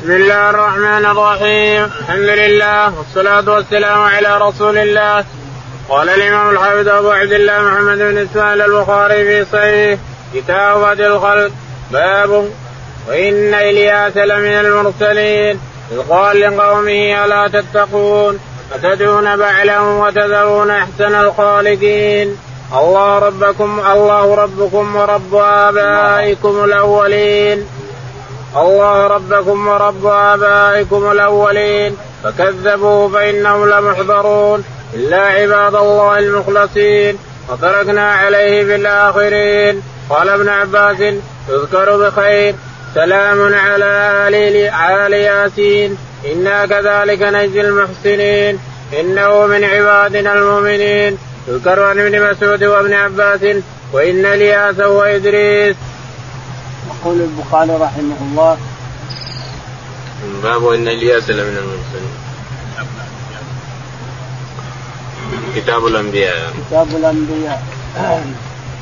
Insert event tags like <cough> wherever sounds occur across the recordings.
بسم الله الرحمن الرحيم. الحمد لله والصلاة والسلام على رسول الله. قال الإمام الحافظ أبو عبد الله محمد بن إسماعيل البخاري في صحيح كتاب بدء الخلق. باب وإن إلياس لمن المرسلين. إذ قال لقومه ألا تتقون؟ أتدعون بعلا وتذرون أحسن الخالقين؟ الله ربكم الله ربكم ورب آبائكم الأولين. الله ربكم ورب آبائكم الأولين. فكذبوه فإنهم لمحضرون. إلا عباد الله المخلصين. وتركنا عليه في الآخرين. قال ابن عباس يذكر بخير. سلام على آل آل ياسين. إنا كذلك نجزي المحسنين. إنه من عبادنا المؤمنين. يذكر عن ابن مسعود وابن عباس وإن الياس وإدريس يقول البخاري رحمه الله. باب إن اليأس لمن المرسلين كتاب الأنبياء. كتاب الأنبياء.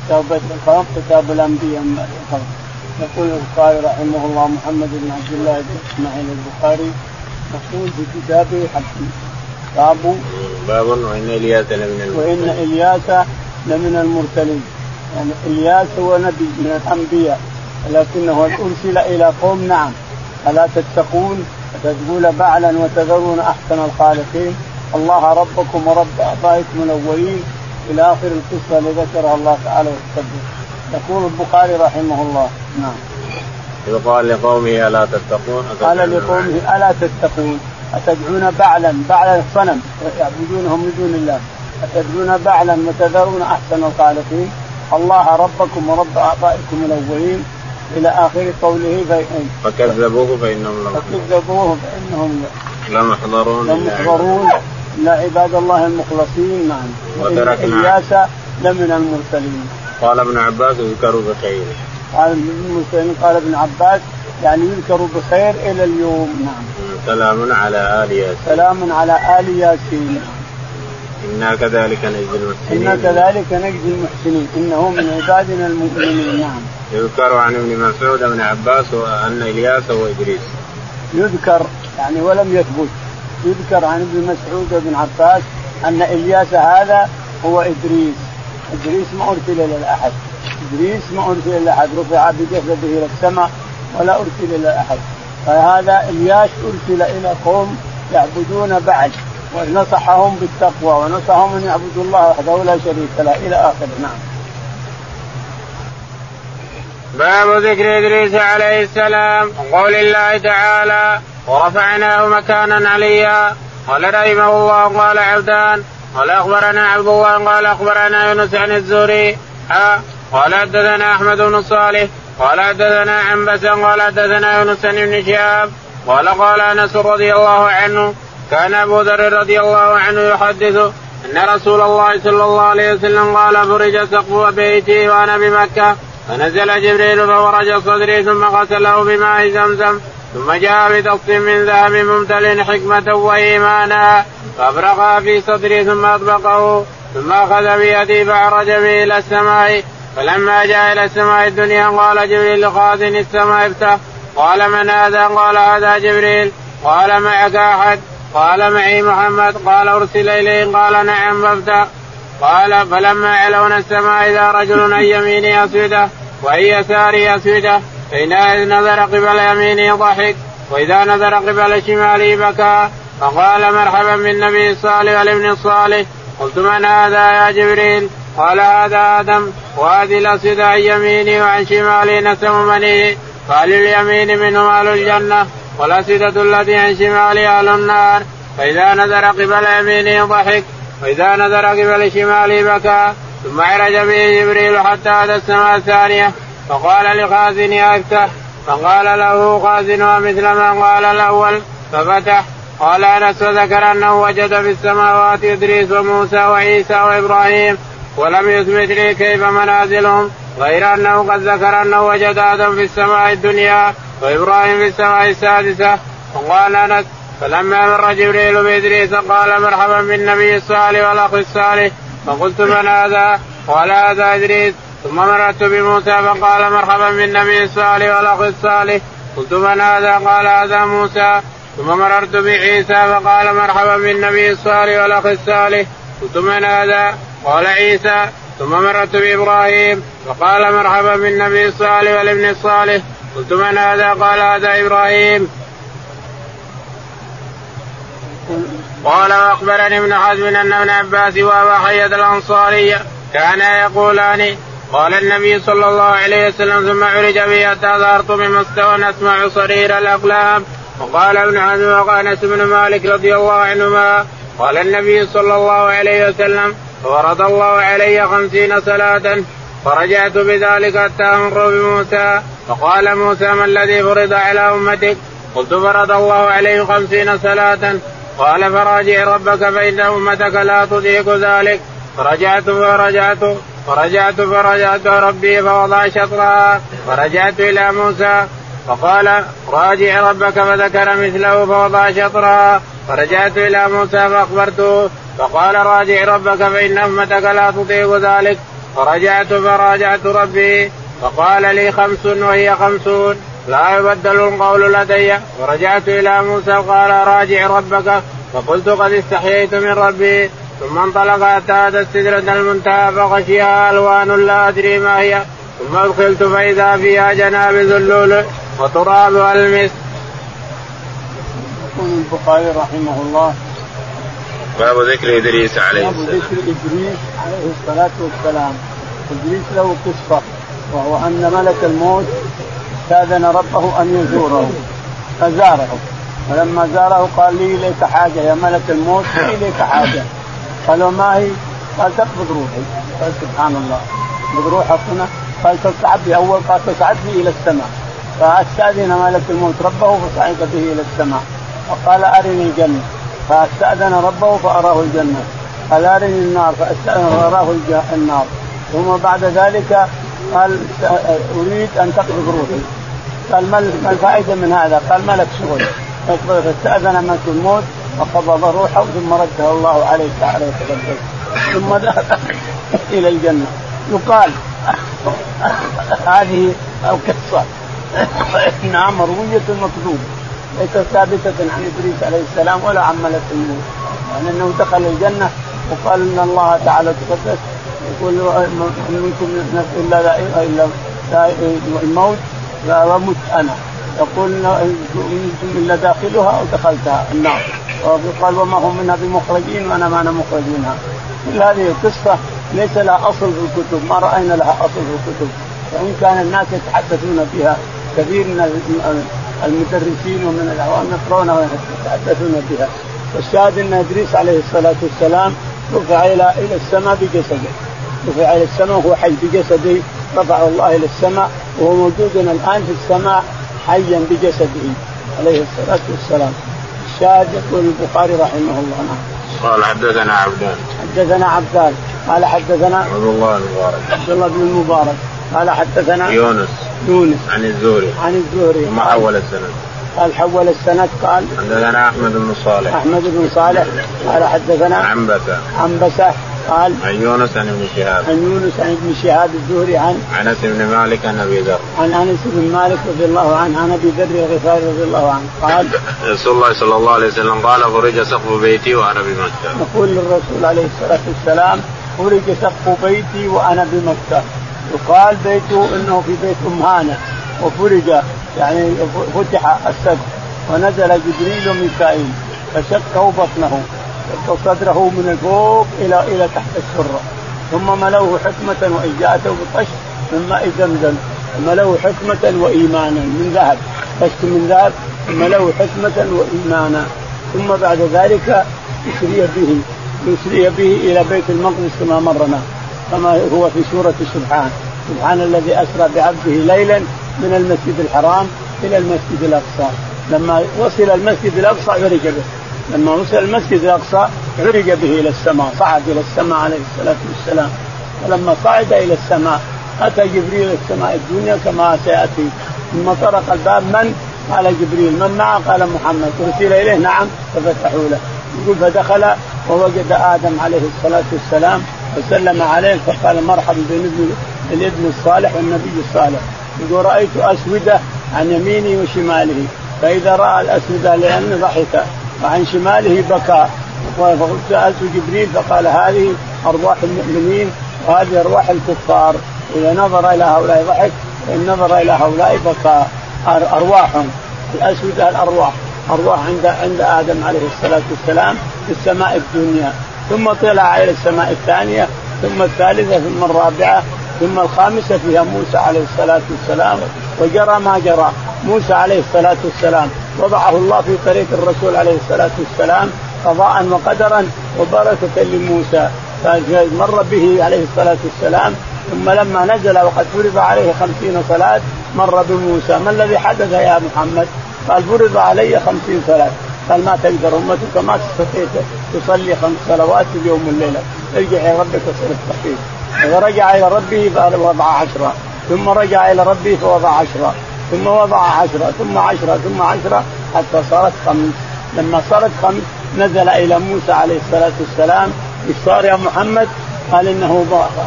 كتاب الخلق كتاب الأنبياء. يقول البخاري رحمه الله محمد بن عبد الله بن إسماعيل البخاري يقول في كتابه حكم باب باب وان اليأس لمن المرسلين. وإن اليأس لمن المرسلين. يعني اليأس هو نبي من الأنبياء. لكنه ارسل إلى قوم نعم. ألا تتقون؟ وتتقون بعلا وتذرون أحسن الخالقين. الله ربكم ورب ابائكم الأولين. إلى آخر القصة اللي ذكرها الله تعالى وتقدم. يقول البخاري رحمه الله. نعم. إذ قال لقومه ألا تتقون؟ قال لقومه ألا تتقون. أتدعون بعلا؟ بعلا الصنم يعبدونهم من دون الله. أتدعون بعلا وتذرون أحسن الخالقين؟ الله ربكم ورب آبائكم الأولين. إلى آخر قوله فإن فكذبوه فإنهم لم فكذبوه فإنهم لم يحضرون لم يحضرون. الا عباد الله المخلصين نعم وتركنا إلياس لمن المرسلين. قال ابن عباس يذكر بخير. قال المرسلين قال ابن عباس يعني يذكر بخير إلى اليوم. نعم. سلام على آل ياسين. سلام على آل ياسين. إنا كذلك نجزي المحسنين. إنا كذلك نجزي المحسنين. إنه من عبادنا المؤمنين. نعم. يذكر عن ابن مسعود وابن عباس ان إلياس وإدريس. يذكر يعني ولم يثبت. يذكر عن ابن مسعود وابن عباس أن إلياس هذا هو إدريس. إدريس ما أرسل إلى احد إدريس ما أرسل إلى احد رفع بجسده إلى السماء ولا أرسل إلى احد فهذا إلياس أرسل إلى قوم يعبدون بعد ونصحهم بالتقوى ونصحهم أن يعبدوا الله وحده لا شريك له إلى آخره. نعم. باب ذكر إدريس عليه السلام وقول الله تعالى ورفعناه مكانا عليا. قال رحمه الله. قال عبدان قال أخبرنا عبد الله. قال أخبرنا يونس عن الزهري. قال حدثنا أحمد بن صالح. قال حدثنا عن بسن قال حدثنا يونس ابن شهاب. قال قال أنس رضي الله عنه كان أبو ذر رضي الله عنه يحدث أن رسول الله صلى الله عليه وسلم قال فرج سقف بيتي وأنا بمكة. فنزل جبريل فورج صدري ثم غسله بماء زمزم ثم جاء بتص من ذهب ممتل حكمة وإيمانا فأبرقها في صدري ثم أطبقه ثم أخذ بيدي فعرج به إلى السماء فلما جاء إلى السماء الدنيا قال جبريل لخازن السماء افتح قال من هذا؟ قال هذا جبريل قال معك أحد؟ قال معي محمد قال أرسل إليه قال نعم فافتح قال فلما علونا السماء إذا رجل عن يمينه أسودة وعن يساره أسودة فإذا نظر قبل يمينه ضحك وإذا نظر قبل شماله بكى فقال مرحبا بالنبي الصالح والابن الصالح. قلت من هذا يا جبريل؟ قال هذا آدم وهذه الأسودة عن يميني وعن شمالي نسم مني قال اليمين منهم أهل الجنة والأسودة التي عن شمالي أهل النار. فإذا نظر قبل يمينه ضحك وإذا نظر قبل شماله بكى ثم عرج به جبريل حتى أتى السماء الثانية فقال لخازنها أفتح؟ فقال له خازنها مثل ما قال الأول ففتح. قال أنس وذكر أنه وجد في السماوات إدريس وموسى وعيسى وإبراهيم ولم يثبت لي كيف منازلهم غير أنه قد ذكر أنه وجد آدم في السماء الدنيا وإبراهيم في السماء السادسة. وقال أنس فلما مر جبريل بإدريس قال مرحبا بالنبي الصالح والأخ الصالح فقلت من هذا؟ قال هذا إدريس ثم مررت بموسى فقال مرحبا بالنبي الصالح والأخ الصالح قلت من هذا؟ قال هذا موسى ثم مررت بعيسى فقال مرحبا بالنبي الصالح والأخ الصالح قلت من هذا؟ قال عيسى ثم مررت بإبراهيم فقال مرحبا بالنبي الصالح والابن الصالح قلت من هذا؟ قال هذا إبراهيم قال واخبرني ابن حزم أن ابن عباس وأبا حية الأنصاري كانا يقولان قال النبي صلى الله عليه وسلم ثم عرج بي حتى ظهرت بمستوى أسمع صرير الأقلام وقال ابن حزم وقال أنس بن مالك رضي الله عنهما قال النبي صلى الله عليه وسلم فرض الله علي خمسين صلاة فرجعت بذلك حتى أمر بموسى فقال موسى ما الذي فرض على أمتك؟ قلت فرض الله عليه خمسين صلاة قال فراجع ربك فإن أمتك لا تطيق ذلك. فرجعت فرجعت فرجعت فرجعت ربي فوضع شطرها فرجعت إلى موسى فقال راجع ربك فذكر مثله فوضع شطرها فرجعت إلى موسى فأخبرته فقال راجع ربك فإن أمتك لا تطيق ذلك. فرجعت فراجعت ربي فقال لي خمس وهي خمسون. لا يبدل القول لدي ورجعت إلى موسى قال راجع ربك فقلت قد استحييت من ربي ثم انطلق حتى اتى السدرة المنتهى فغشيها ألوان لا أدري ما هي ثم أدخلت فإذا فيها جنابذ اللؤلؤ وترابها المسك. يقول البخاري رحمه الله باب ذكر إدريس عليه السلام. باب ذكر إدريس عليه الصلاة والسلام. إدريس له قصة وهو أن ملك الموت أستاذن ربه أن يزوره فزاره. ولما زاره قال لي اليك حاجة يا ملك الموت لي اليك حاجة. قال وما هي؟ قال تقبض روحي. قال سبحان الله. تقبض روحك هنا. قال تصعد أول قال تصعد إلى السماء. فأستأذن ملك الموت ربه فصعد به إلى السماء. وقال أرني الجنة. فأستأذن ربه فأراه الجنة. قال أرني النار. فأستأذن فأراه النار. ثم بعد ذلك قال أريد أن تقبض روحي. قال ما الفائدة من هذا؟ قال ما لك شغل. فاستاذن ملك الموت وقبض روحه ثم ردها الله عليه تعالى وتقدم ثم ذهب <laughs> إلى الجنة. يقال <laughs> هذه القصة. <laughs> إنها مروية مكذوبة. ليست ثابتة عن إدريس عليه السلام ولا عن ملك الموت. يعني إنه دخل الجنة وقال إن الله تعالى تقدس يقول منكم نفس إلا الموت ومت أنا. يقول أنتم الا داخلها أو دخلتها. النار وقال وما هم منها بمخرجين وأنا ما أنا مخرج منها. كل هذه القصة ليس لها أصل في الكتب. ما رأينا لها أصل في الكتب. وان كان الناس يتحدثون فيها كثير من المدرسين ومن العوام يقرونها ويتحدثون بها. والشاهد أن إدريس عليه الصلاة والسلام رفع إلى إلى السماء بجسده. رفع إلى السماء وهو حي بجسده. رفعه الله إلى السماء وهو موجود الآن في السماء حيا بجسده عليه الصلاة والسلام. الشاهد يقول البخاري رحمه الله نعم. قال حدثنا عبدان حدثنا عبدان قال حدثنا عبد الله المبارك. عبد الله بن المبارك. قال حدثنا يونس. يونس. عن الزهري. عن الزهري. ثم حول السند. قال حول السند قال حدثنا أحمد بن صالح. أحمد بن صالح. قال حدثنا عنبسة. عنبسة. قال عن يونس عن ابن شهاب. عن يونس عن ابن شهاب الزهري عن عن انس بن مالك عن ابي ذر. عن انس بن مالك رضي الله عنه عن ابي ذر الغفاري رضي الله عنه. قال رسول الله صلى الله عليه وسلم قال فرج سقف بيتي وأنا بمكة. يقول للرسول عليه الصلاة والسلام فرج سقف بيتي وأنا بمكة. يقال بيته إنه في بيت أم هانة وفرج يعني فتح السقف ونزل جبريل وميكائيل فشقه بطنه. صدره من الفوق إلى إلى تحت السرة. ثم ملوه حكمة وان جاءته بطش من ماء زمزم ملوه حكمة وإيمانا من ذهب. طشت من ذهب ملوه حكمة وإيمانا. ثم بعد ذلك يسري به يسري به إلى بيت المقدس كما مرنا كما هو في سورة سبحان. سبحان الذي أسرى بعبده ليلا من المسجد الحرام إلى المسجد الأقصى. لما وصل المسجد الأقصى عرج به. لما وصل المسجد الأقصى عرج به إلى السماء صعد إلى السماء عليه الصلاة والسلام. ولما صعد إلى السماء أتى جبريل السماء الدنيا كما سيأتي. ثم طرق الباب من؟ قال جبريل. من معه؟ قال محمد. أرسل إليه؟ نعم. ففتحوا له. يقول فدخل ووجد آدم عليه الصلاة والسلام وسلم عليه فقال مرحبا بالابن الابن الصالح والنبي الصالح. يقول رأيت أسودة عن يمينه وشماله. فإذا رأى الأسودة لأنه ضحك. وعن شماله بكى. وسالت جبريل فقال هذه أرواح المؤمنين وهذه أرواح الكفار. إذا نظر إلى هؤلاء ضحك وإن نظر إلى هؤلاء بكى. أرواحهم. الاسوده الأرواح. أرواح عند عند آدم عليه الصلاة والسلام في السماء الدنيا. ثم طلع إلى السماء الثانية ثم الثالثة ثم الرابعة ثم الخامسة فيها موسى عليه الصلاة والسلام. وجرى ما جرى. موسى عليه الصلاة والسلام. وضعه الله في طريق الرسول عليه الصلاة والسلام قضاء وقدرا وبركة لموسى. فمر به عليه الصلاة والسلام ثم لما نزل وقد فرض عليه خمسين صلاة مر بموسى. ما الذي حدث يا محمد؟ قال فرض علي خمسين صلاة. قال ما تقدر أمتك ما تستطيع تصلي خمس صلوات في اليوم والليله ارجع إلى ربك وصل التخفيف فرجع إلى ربه فوضع عشرة. ثم رجع إلى ربه فوضع عشرة. ثم وضع عشرة ثم عشرة ثم عشرة حتى صارت خمس لما صارت خمس نزل إلى موسى عليه الصلاة والسلام. إيش صار يا محمد؟ قال إنه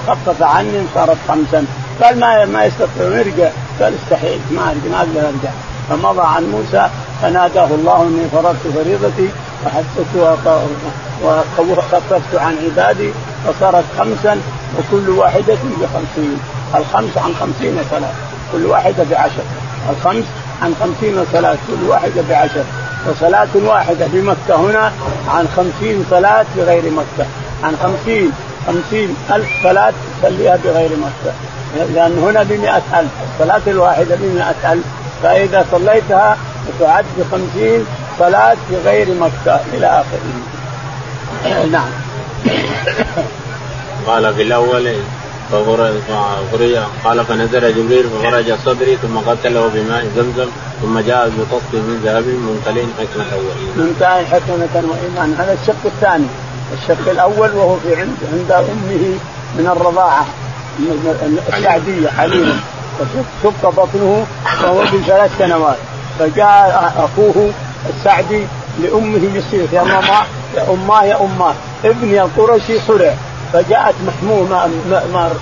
خفف عني صارت خمسا. قال ما ما يستطيع يرجع. قال استحيت ما ما أقدر أرجع. فمضى عن موسى فناداه الله إني فرضت فريضتي وحسستها وخففت عن عبادي فصارت خمسا وكل واحدة بخمسين. الخمس عن خمسين صلاة كل واحدة بعشر. الخمس عن خمسين صلاة كل واحدة بعشر. وصلاة واحدة بمكة هنا عن خمسين صلاة بغير مكة. عن خمسين خمسين ألف صلاة تصليها بغير مكة. لأن هنا بمئة ألف الصلاة الواحدة بمئة ألف. فإذا صليتها تعد بخمسين صلاة في غير مكة إلى آخره. نعم. قال في الأول فخرج قال فنزل جبريل فخرج صدري ثم قتله بماء زمزم ثم جاء بقص من ذهب ممتلئ حكمة وإيمان. ممتلئ حكمة وإيمان هذا الشق الثاني. الشق الأول وهو في عند عند أمه من الرضاعة السعدية حليمه شق بطنه وهو بثلاث سنوات. فجاء أخوه السعدي لأمه يصيح يا ماما يا أماه يا أماه. ابني القرشي صرع. فجاءت محمومة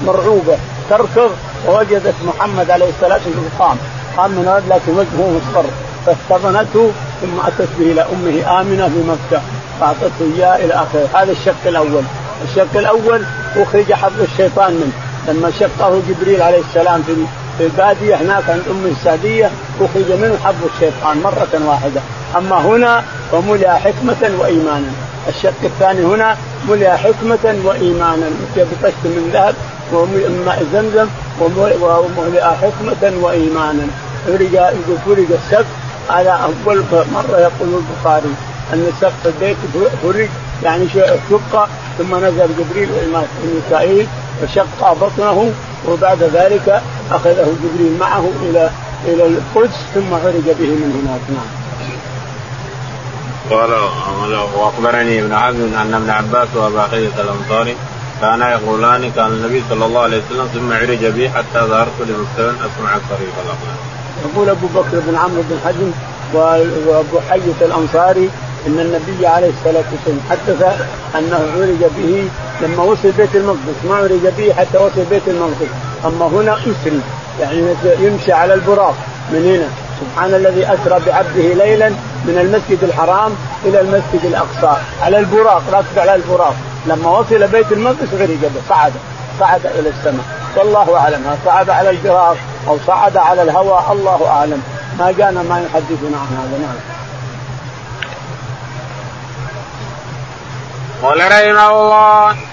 مرعوبة تركض ووجدت محمد عليه الصلاة والسلام قام قام من لكن وجهه مصفر فاحتضنته ثم أتت به إلى أمه آمنة بمكة فأعطته إياه إلى آخره. هذا الشق الأول. الشق الأول أخرج حظ الشيطان منه. لما شقه جبريل عليه السلام في في البادية هناك عند أم السعديه أخرج منه حظ الشيطان مرة واحدة. أما هنا فملئ حكمة وإيمانا. الشق الثاني هنا ملئ حكمة وإيمانا. بقشط من ذهب وماء زمزم وملئ حكمة وإيمانا. فرق فرق السقف على أول مرة يقول البخاري أن سقف البيت فرج يعني شق ثم نزل جبريل وميكائيل وشق بطنه وبعد ذلك أخذه جبريل معه إلى إلى القدس ثم عرج به من هناك. نعم. قال وأخبرني ابن عزم أن ابن عباس وأبا خيث الأنصاري كانا يقولان كان النبي صلى الله عليه وسلم ثم عرج بي حتى ظهرت لمستوى أسمع الطريق يقول أبو بكر بن عمرو بن حزم وأبو حية الأنصاري إن النبي عليه الصلاة والسلام حدث أنه عرج به لما وصل بيت المقدس ما عرج به حتى وصل بيت المقدس. أما هنا يسري يعني يمشي على البراق من هنا. سبحان الذي أسرى بعبده ليلا من المسجد الحرام إلى المسجد الأقصى. على البراق راكب على البراق. لما وصل بيت المقدس به صعد صعد إلى السماء. والله أعلم صعد على البراق أو صعد على الهواء الله أعلم. ما جانا ما يحدثنا عن هذا نعم. قال رحمه الله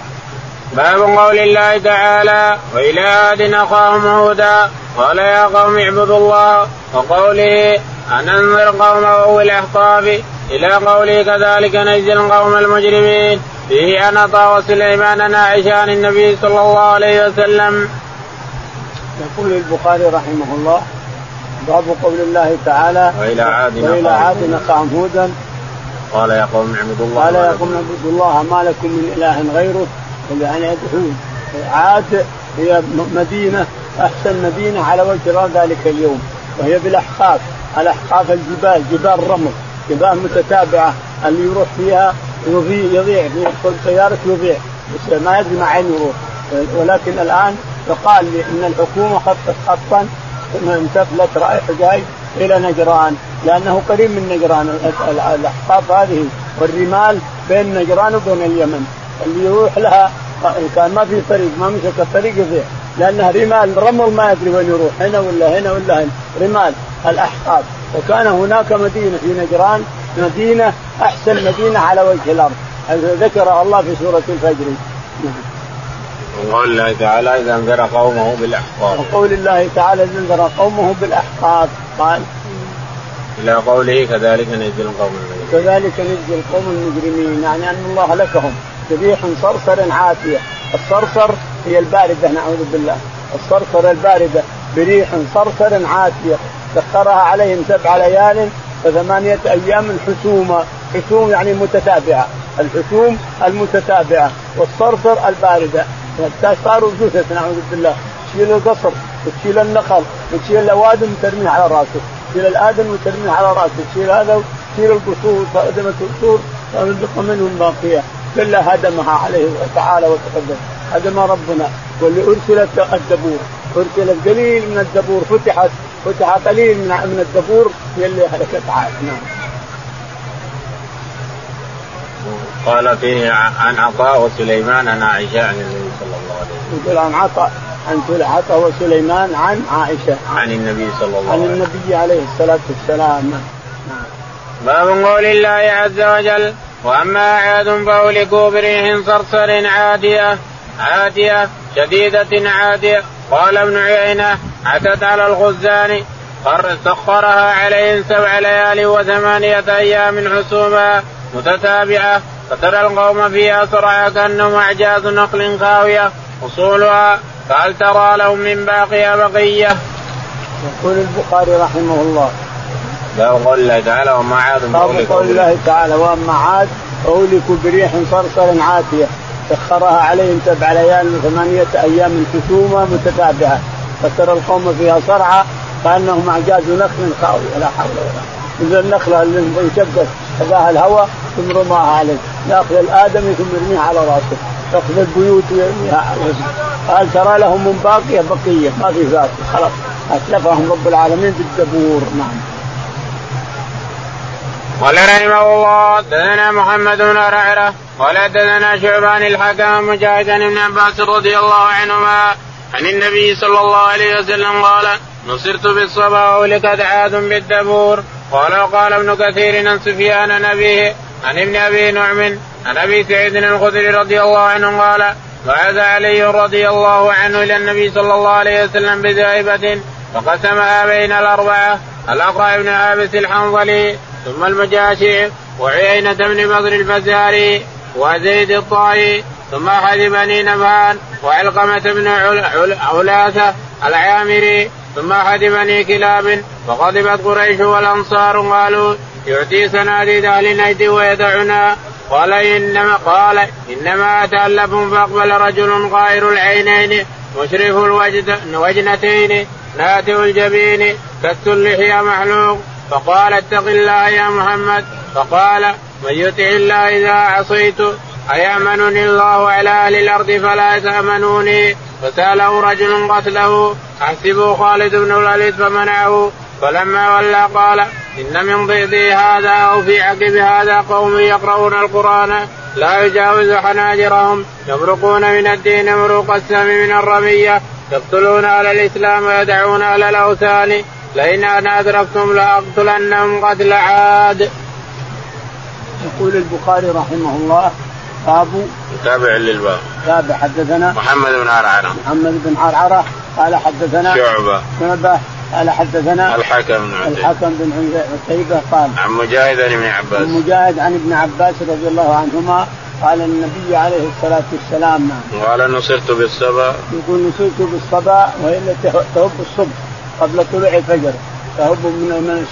باب قول الله تعالى وإلى عاد أخاهم هودا قال يا قوم اعبدوا الله وقوله ان انذر قوم أو الاحقاف إلى قوله كذلك نجزي القوم المجرمين فيه أنطى وسليمان عائشه عن النبي صلى الله عليه وسلم. يقول البخاري رحمه الله باب قول الله تعالى وإلى عاد وإلى عاد أخاهم هودا. قال يا قوم اعبدوا الله قال يا قوم اعبدوا الله ما لكم من إله غيره. يعني يدعون. عاد هي مدينة أحسن مدينة على وجه ذلك اليوم وهي بالأحقاف الأحقاف الجبال جبال رمل جبال متتابعة اللي يروح فيها يضيع يضيع يدخل سيارة يضيع. ما يدري مع عين يروح. ولكن الآن يقال إن الحكومة خطت خطا انتفلت رايح جاي إلى نجران لأنه قريب من نجران. الأحقاف هذه والرمال بين نجران وبين اليمن. اللي يروح لها كان ما في طريق ما مسك الطريق يضيع لانها رمال رمل ما يدري وين يروح هنا ولا هنا ولا هنا. رمال الاحقاف وكان هناك مدينة في نجران مدينة أحسن مدينة على وجه الأرض. ذكر الله في سورة الفجر. وقول الله تعالى إذا انذر قومه بالاحقاف وقول الله تعالى إذا انذر قومه بالاحقاف قال إلى قوله كذلك نجزي القوم المجرمين. كذلك نجزي القوم المجرمين. يعني أن الله لكهم. بريح صرصر عاتية. الصرصر هي الباردة نعوذ بالله. الصرصر الباردة بريح صرصر عاتية. سخرها عليهم سبع ليال وثمانية أيام حسومة حسوم يعني متتابعة. الحسوم المتتابعة. والصرصر الباردة. صاروا جثث نعوذ بالله. تشيل القصر وتشيل النخل وتشيل الأوادم وترميها على راسه تشيل الآدم وترميها على راسه تشيل هذا وتشيل القصور فأدمت القصور فنزق منهم باقية. كلها هدمها عليه تعالى وتقدم هدم ربنا واللي أرسلت الدبور أرسلت قليل من الدبور فتحت فتح قليل من من الدبور هي اللي هلكت عاد نعم قال فيه عن عطاء وسليمان عن عائشة عن النبي صلى الله عليه وسلم. يقول عن عطاء عن عطاء وسليمان عن عائشة. عن النبي صلى الله عليه وسلم. عن النبي عليه الصلاة والسلام. نعم. باب قول الله عز وجل وأما عاد فاهلكوا بريح صرصر عادية عادية شديدة عادية. قال ابن عيينة أتت على الخزان سخرها عليهم سبع ليال وثمانية أيام حسوما متتابعة. فترى القوم فيها صرعى كأنهم أعجاز نقل خاوية. أصولها فهل ترى لهم من باقيه بقية؟ يقول البخاري رحمه الله باب قول الله تعالى وما عاد باب قول الله تعالى وأما عاد فاهلكوا بريح صرصر عاتية سخرها عليهم سبع ليال وثمانية أيام حسومة متتابعة فترى القوم فيها صرعى كانهم أعجاز نخل خاويه لا حول ولا قوة. إذا النخلة اللي انشقت خذاها الهواء ثم رماها عليه ياخذ الادمي ثم يرميها على رأسه. ياخذ البيوت ويرميها على رأسه. قال ترى لهم من باقية بقية ما في ذات خلاص. اتلفهم رب العالمين بالدبور نعم. قال رحمه الله دنا محمد بن رعرة قال دنا شعبان الحكم مجاهد بن عباس رضي الله عنهما عن النبي صلى الله عليه وسلم قال نصرت بالصبا ولقد عاد بالدبور قال وقال ابن كثير عن سفيان نبيه عن ابن أبي نعم عن أبي سعيد الخدري رضي الله عنه قال بعث علي رضي الله عنه إلى النبي صلى الله عليه وسلم بذائبة فقسمها بين الأربعة الأقرع بن عابس الحنظلي ثم المجاشي وعيينة بن بدر الفزاري وزيد الطائي ثم احد بني نبهان وعلقمة بن علاثة العامري ثم احد بني كلاب فغضبت قريش والأنصار قالوا يعطي سناديد أهل نجد ويدعنا. قال إنما قال إنما اتالف فأقبل رجل قائر العينين مشرف الوجنتين ناتئ الجبين كس اللحيه محلوق. فقال اتق الله يا محمد. فقال من يطع الله إذا عصيت أيأمنني الله على أهل الأرض فلا تأمنوني فسأله رجل قتله أحسبه خالد بن الوليد فمنعه. فلما ولى قال إن من ضيضي هذا أو في عقب هذا قوم يقرؤون القرآن لا يجاوز حناجرهم يمرقون من الدين مروق السم من الرمية يقتلون على الإسلام ويدعون على الأوثان. لئن أنا أدركتم لأقتلنهم قتل عاد. يقول البخاري رحمه الله باب تابع للباب. تابع حدثنا محمد بن عرعرة محمد بن عرعرة قال حدثنا شعبة. شعبة قال حدثنا الحكم بن عتيبة. الحكم بن عتيبة قال عن مجاهد عن ابن عباس. عن مجاهد عن ابن عباس رضي الله عنهما قال النبي عليه الصلاة والسلام قال نصرت بالصبا. يقول نصرت بالصبا وهي التي تهب الصبح. قبل طلوع الفجر. تهب من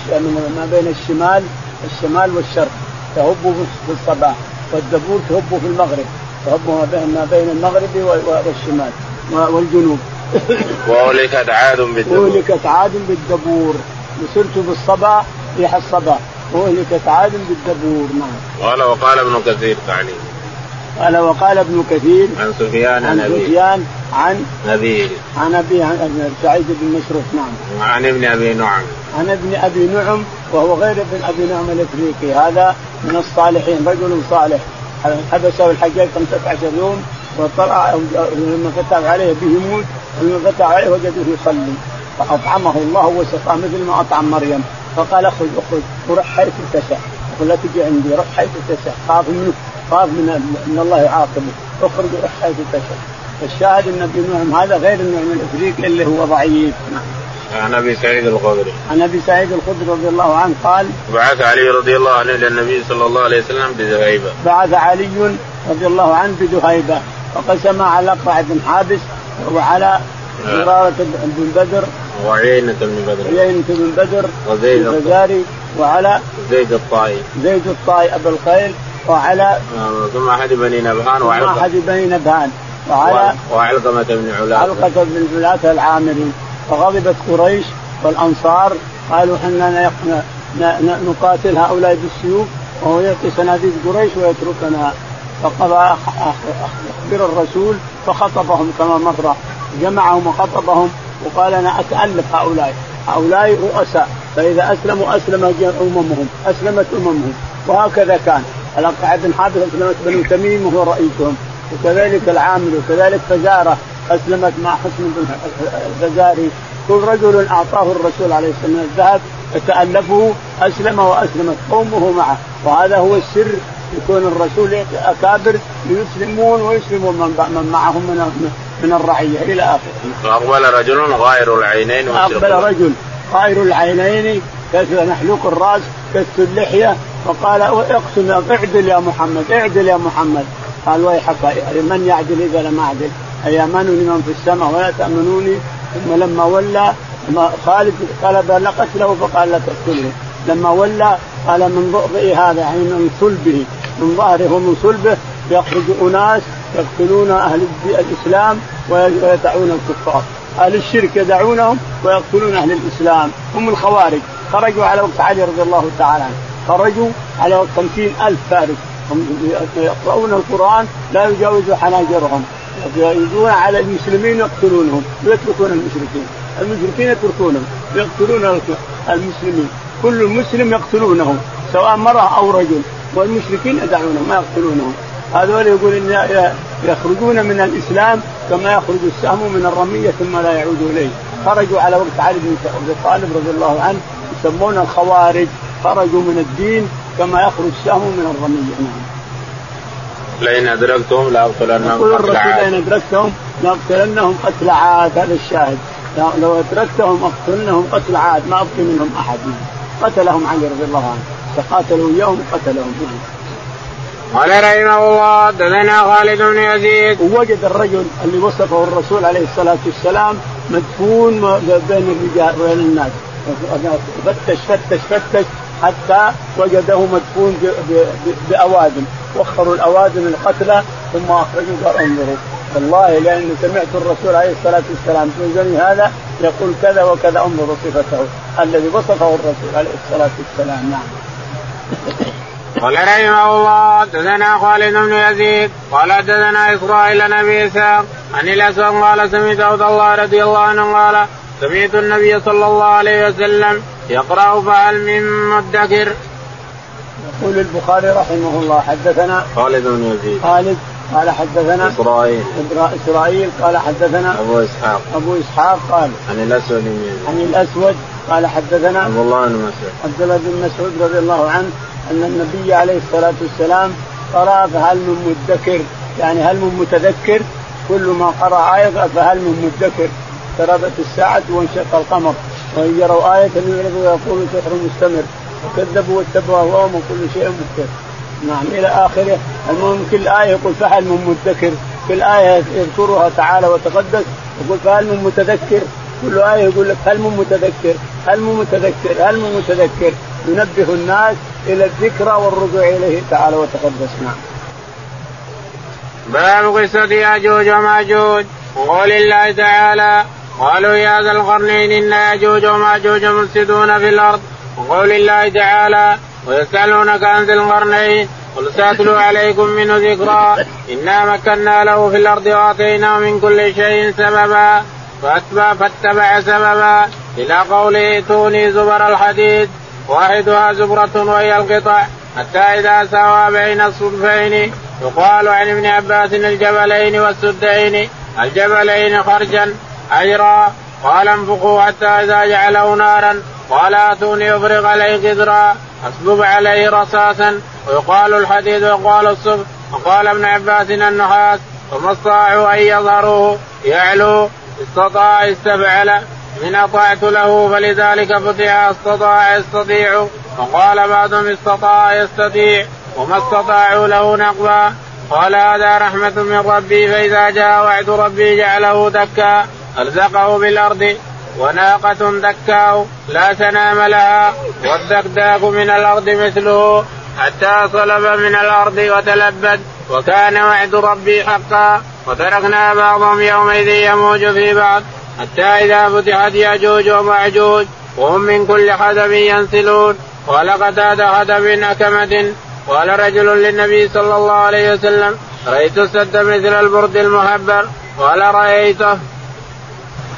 من ما بين الشمال الشمال والشرق. تهب بالصباح والدبور تهب في المغرب. تهب ما بين ما بين المغرب والشمال. والجنوب. <coughs> وأهلكت عاد بالدبور. أهلكت عاد بالدبور. نصرت بالصبا ريح الصبا وأهلكت عاد بالدبور. نعم. قال وقال ابن كثير تعليم قال وقال ابن كثير عن سفيان عن سفيان عن أبيه. عن ابي عن سعيد بن مسروق نعم. وعن ابن أبي نعم. عن ابن أبي نعم وهو غير ابن أبي نعم الإفريقي. هذا من الصالحين رجل صالح. حبسه الحجاج 15 يوم وطلع لما فتح عليه به يموت ولما فتح عليه وجده يصلي. فأطعمه الله وسقاه مثل ما أطعم مريم. فقال اخرج اخرج وروح حيث تشاء. ولا تجي عندي روح حيث تشاء خاف منه. خاف من إن الله يعاقبه. أخرج حيث تشاء الشاهد إن ابن نعم هذا غير النعم الإفريقي اللي هو ضعيف. نعم. عن أبي سعيد الخدري. عن أبي سعيد الخدري رضي الله عنه قال بعث علي رضي الله عنه إلى النبي صلى الله عليه وسلم بذهيبه بعث علي رضي الله عنه بذهيبه وقسم على اقرع بن حابس وعلى زرارة بن بدر. وعيينة بن بدر. عيينة بن بدر. وزيد الفزاري وعلى زيد الطائي. زيد الطائي أبو الخيل. وعلى ثم أحد بني نبهان وعلقمة أحد بني نبهان. وعلى وعلقمة بن علاة علقة بن علاة العامري. فغضبت قريش والأنصار. قالوا إحنا نقاتل هؤلاء بالسيوف وهو يعطي صناديد قريش ويتركنا. فقضى أخبر الرسول فخطبهم كما مر جمعهم وخطبهم وقال أنا أتألف هؤلاء. هؤلاء رؤساء. فإذا أسلموا أسلم أممهم. أسلمت أممهم. وهكذا كان. الاقطع بن حابس اسلمت بنو تميم وهو رئيسهم. وكذلك العامل وكذلك فزارة أسلمت مع حسن بن الفزاري. كل رجل أعطاه الرسول عليه الصلاة والسلام الذهب فتالفه أسلم وأسلمت قومه معه. وهذا هو السر يكون الرسول يعطي اكابر ليسلمون ويسلمون من معهم من من الرعية إلى آخره. فأقبل رجل غائر العينين أقبل رجل غائر العينين محلوق الراس كسر اللحية. فقال اقسم اعدل يا محمد اعدل يا محمد. قال ويحك من يعدل إذا لم أعدل؟ ايامنني من في السماء ولا تأمنوني؟ ثم لما ولى خالد طلب لقتله فقال لا تقتله لما ولى قال من ضئ هذا يعني من صلبه من ظهره ومن صلبه يخرج أناس يقتلون أهل الإسلام ويدعون الكفار. أهل الشرك يدعونهم ويقتلون أهل الإسلام. هم الخوارج. خرجوا على وقت علي رضي الله تعالى عنه. خرجوا على وقت خمسين ألف فارس يقرؤون القرآن لا يجاوز حناجرهم. يجون على المسلمين يقتلونهم ويتركون المشركين. المشركين يتركونهم يقتلون المسلمين. كل مسلم يقتلونه سواء مرأة أو رجل. والمشركين يدعونهم ما يقتلونهم. هذول يقول إن يخرجون من الإسلام كما يخرج السهم من الرمية ثم لا يعود إليه. خرجوا على وقت علي بن أبي طالب رضي الله عنه يسمون الخوارج خرجوا من الدين كما يخرج السهم من الرمية نعم. لئن أدركتهم لأقتلنهم يقول الرسول لئن أدركتهم لأقتلنهم قتل عاد. هذا الشاهد. لو أدركتهم أقتلنهم قتل عاد ما أبقي منهم أحد. قتلهم علي رضي الله عنه. فقاتلوا إياهم وقتلهم. قال رحمه الله دثنا خالد بن يزيد. ووجد الرجل اللي وصفه الرسول عليه الصلاة والسلام مدفون بين الرجال وبين الناس. فتش فتش فتش حتى وجده مدفون بأوادم. وخروا الأوادم القتلى ثم أخرجوا قال انظروا. والله لأني سمعت الرسول عليه الصلاة والسلام في زمن هذا يقول كذا وكذا انظروا صفته الذي وصفه الرسول عليه الصلاة والسلام. نعم. قال رحمه الله حدثنا خالد بن يزيد قال حدثنا إسرائيل بن ابي إسحاق عن الأسود قال سمعت عبد الله رضي الله عنه قال سمعت النبي صلى الله عليه وسلم يقرأ فهل من مدكر. يقول البخاري رحمه الله حدثنا خالد بن يزيد. خالد قال حدثنا إسرائيل. إسرائيل قال حدثنا أبو إسحاق. أبو إسحاق قال عن الأسود بن عن الأسود قال حدثنا عبد الله بن مسعود. عبد الله بن مسعود رضي الله عنه أن النبي عليه الصلاة والسلام قرأ فهل من مدكر. يعني هل من متذكر؟ كل ما قرأ إيه فهل من مدكر. اقتربت الساعة وانشق القمر وإن يروا آية يعرضوا ويقولوا سحر مستمر وكذبوا واتبعوا اهواهم وكل شيء مستمر نعم إلى آخره. المهم كل آية يقول فهل من مدكر؟ كل آية يذكرها تعالى وتقدس يقول فهل من متذكر؟ كل آية يقول لك هل من متذكر؟ هل من متذكر؟ هل من متذكر؟ ينبه الناس إلى الذكرى والرجوع إليه تعالى وتقدس. نعم. باب قصة ياجوج وماجوج. وقول الله تعالى قالوا يا ذا القرنين إن ياجوج وماجوج مفسدون في الأرض. وقول الله تعالى ويسألونك عن ذي القرنين قل سأتلو عليكم منه ذكرى إنا مكنا له في الأرض واعطيناه من كل شيء سببا. فاتبع فاتبع سببا. إلى قوله ائتوني زبر الحديد. واحدها زبرة وهي القطع. حتى إذا سوى بين الصدفين يقال عن ابن عباس الجبلين والسدين الجبلين خرجا. أجرا قال انفقوا حتى إذا جعله نارا قال آتوني أفرغ عليه قدرا اصبب عليه رصاصا. ويقال الحديد ويقال الصبح. وقال ابن عباس النحاس فما استطاعوا أن يظهروه. يعلو استطاع استفعل من أطعت له فلذلك فتح استطاع يستطيع. وقال بعضهم استطاع يستطيع. وما استطاعوا له نقبا. قال هذا رحمة من ربي فإذا جاء وعد ربي جعله دكا. ألزقه بالأرض وناقة دكاه لا سنام لها والدكداك من الأرض مثله حتى صلب من الأرض وتلبد وكان وعد ربي حقا وتركنا بعضهم يومئذ يموج في بعض حتى إذا فتحت يأجوج ومأجوج وهم من كل حدب ينسلون ولقد هذا حدب أكمة قال رجل للنبي صلى الله عليه وسلم رأيت السد مثل البرد المهبر قال رأيته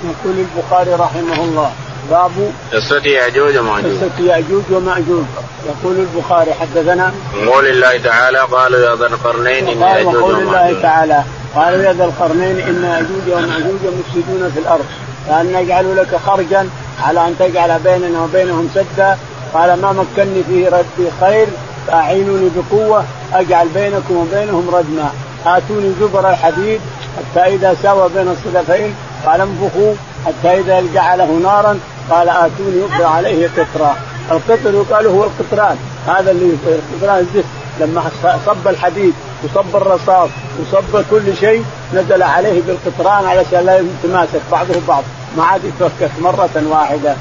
يقول البخاري رحمه الله باب قصة يأجوج ومأجوج قصة يأجوج ومأجوج يقول البخاري حدثنا قول الله تعالى قالوا يا ذا القرنين إن يأجوج وقول الله ومأجوج تعالى قالوا يا ذا القرنين إن يأجوج ومأجوج مفسدون في الأرض. فأن نجعل لك خرجا على أن تجعل بيننا وبينهم سدا. قال ما مكني فيه ربي خير فأعينوني بقوة أجعل بينكم وبينهم ردما. آتوني زبر الحديد حتى إذا ساوى بين الصدفين قال انفخوا حتى إذا جعله نارا قال آتوني يفرغ عليه قطرا القطر يقال هو القطران. هذا اللي القطران الزفت لما صب الحديد وصب الرصاص وصب كل شيء نزل عليه بالقطران علشان لا يتماسك. بعضه بعض. ما عاد يتفكك مرة واحدة.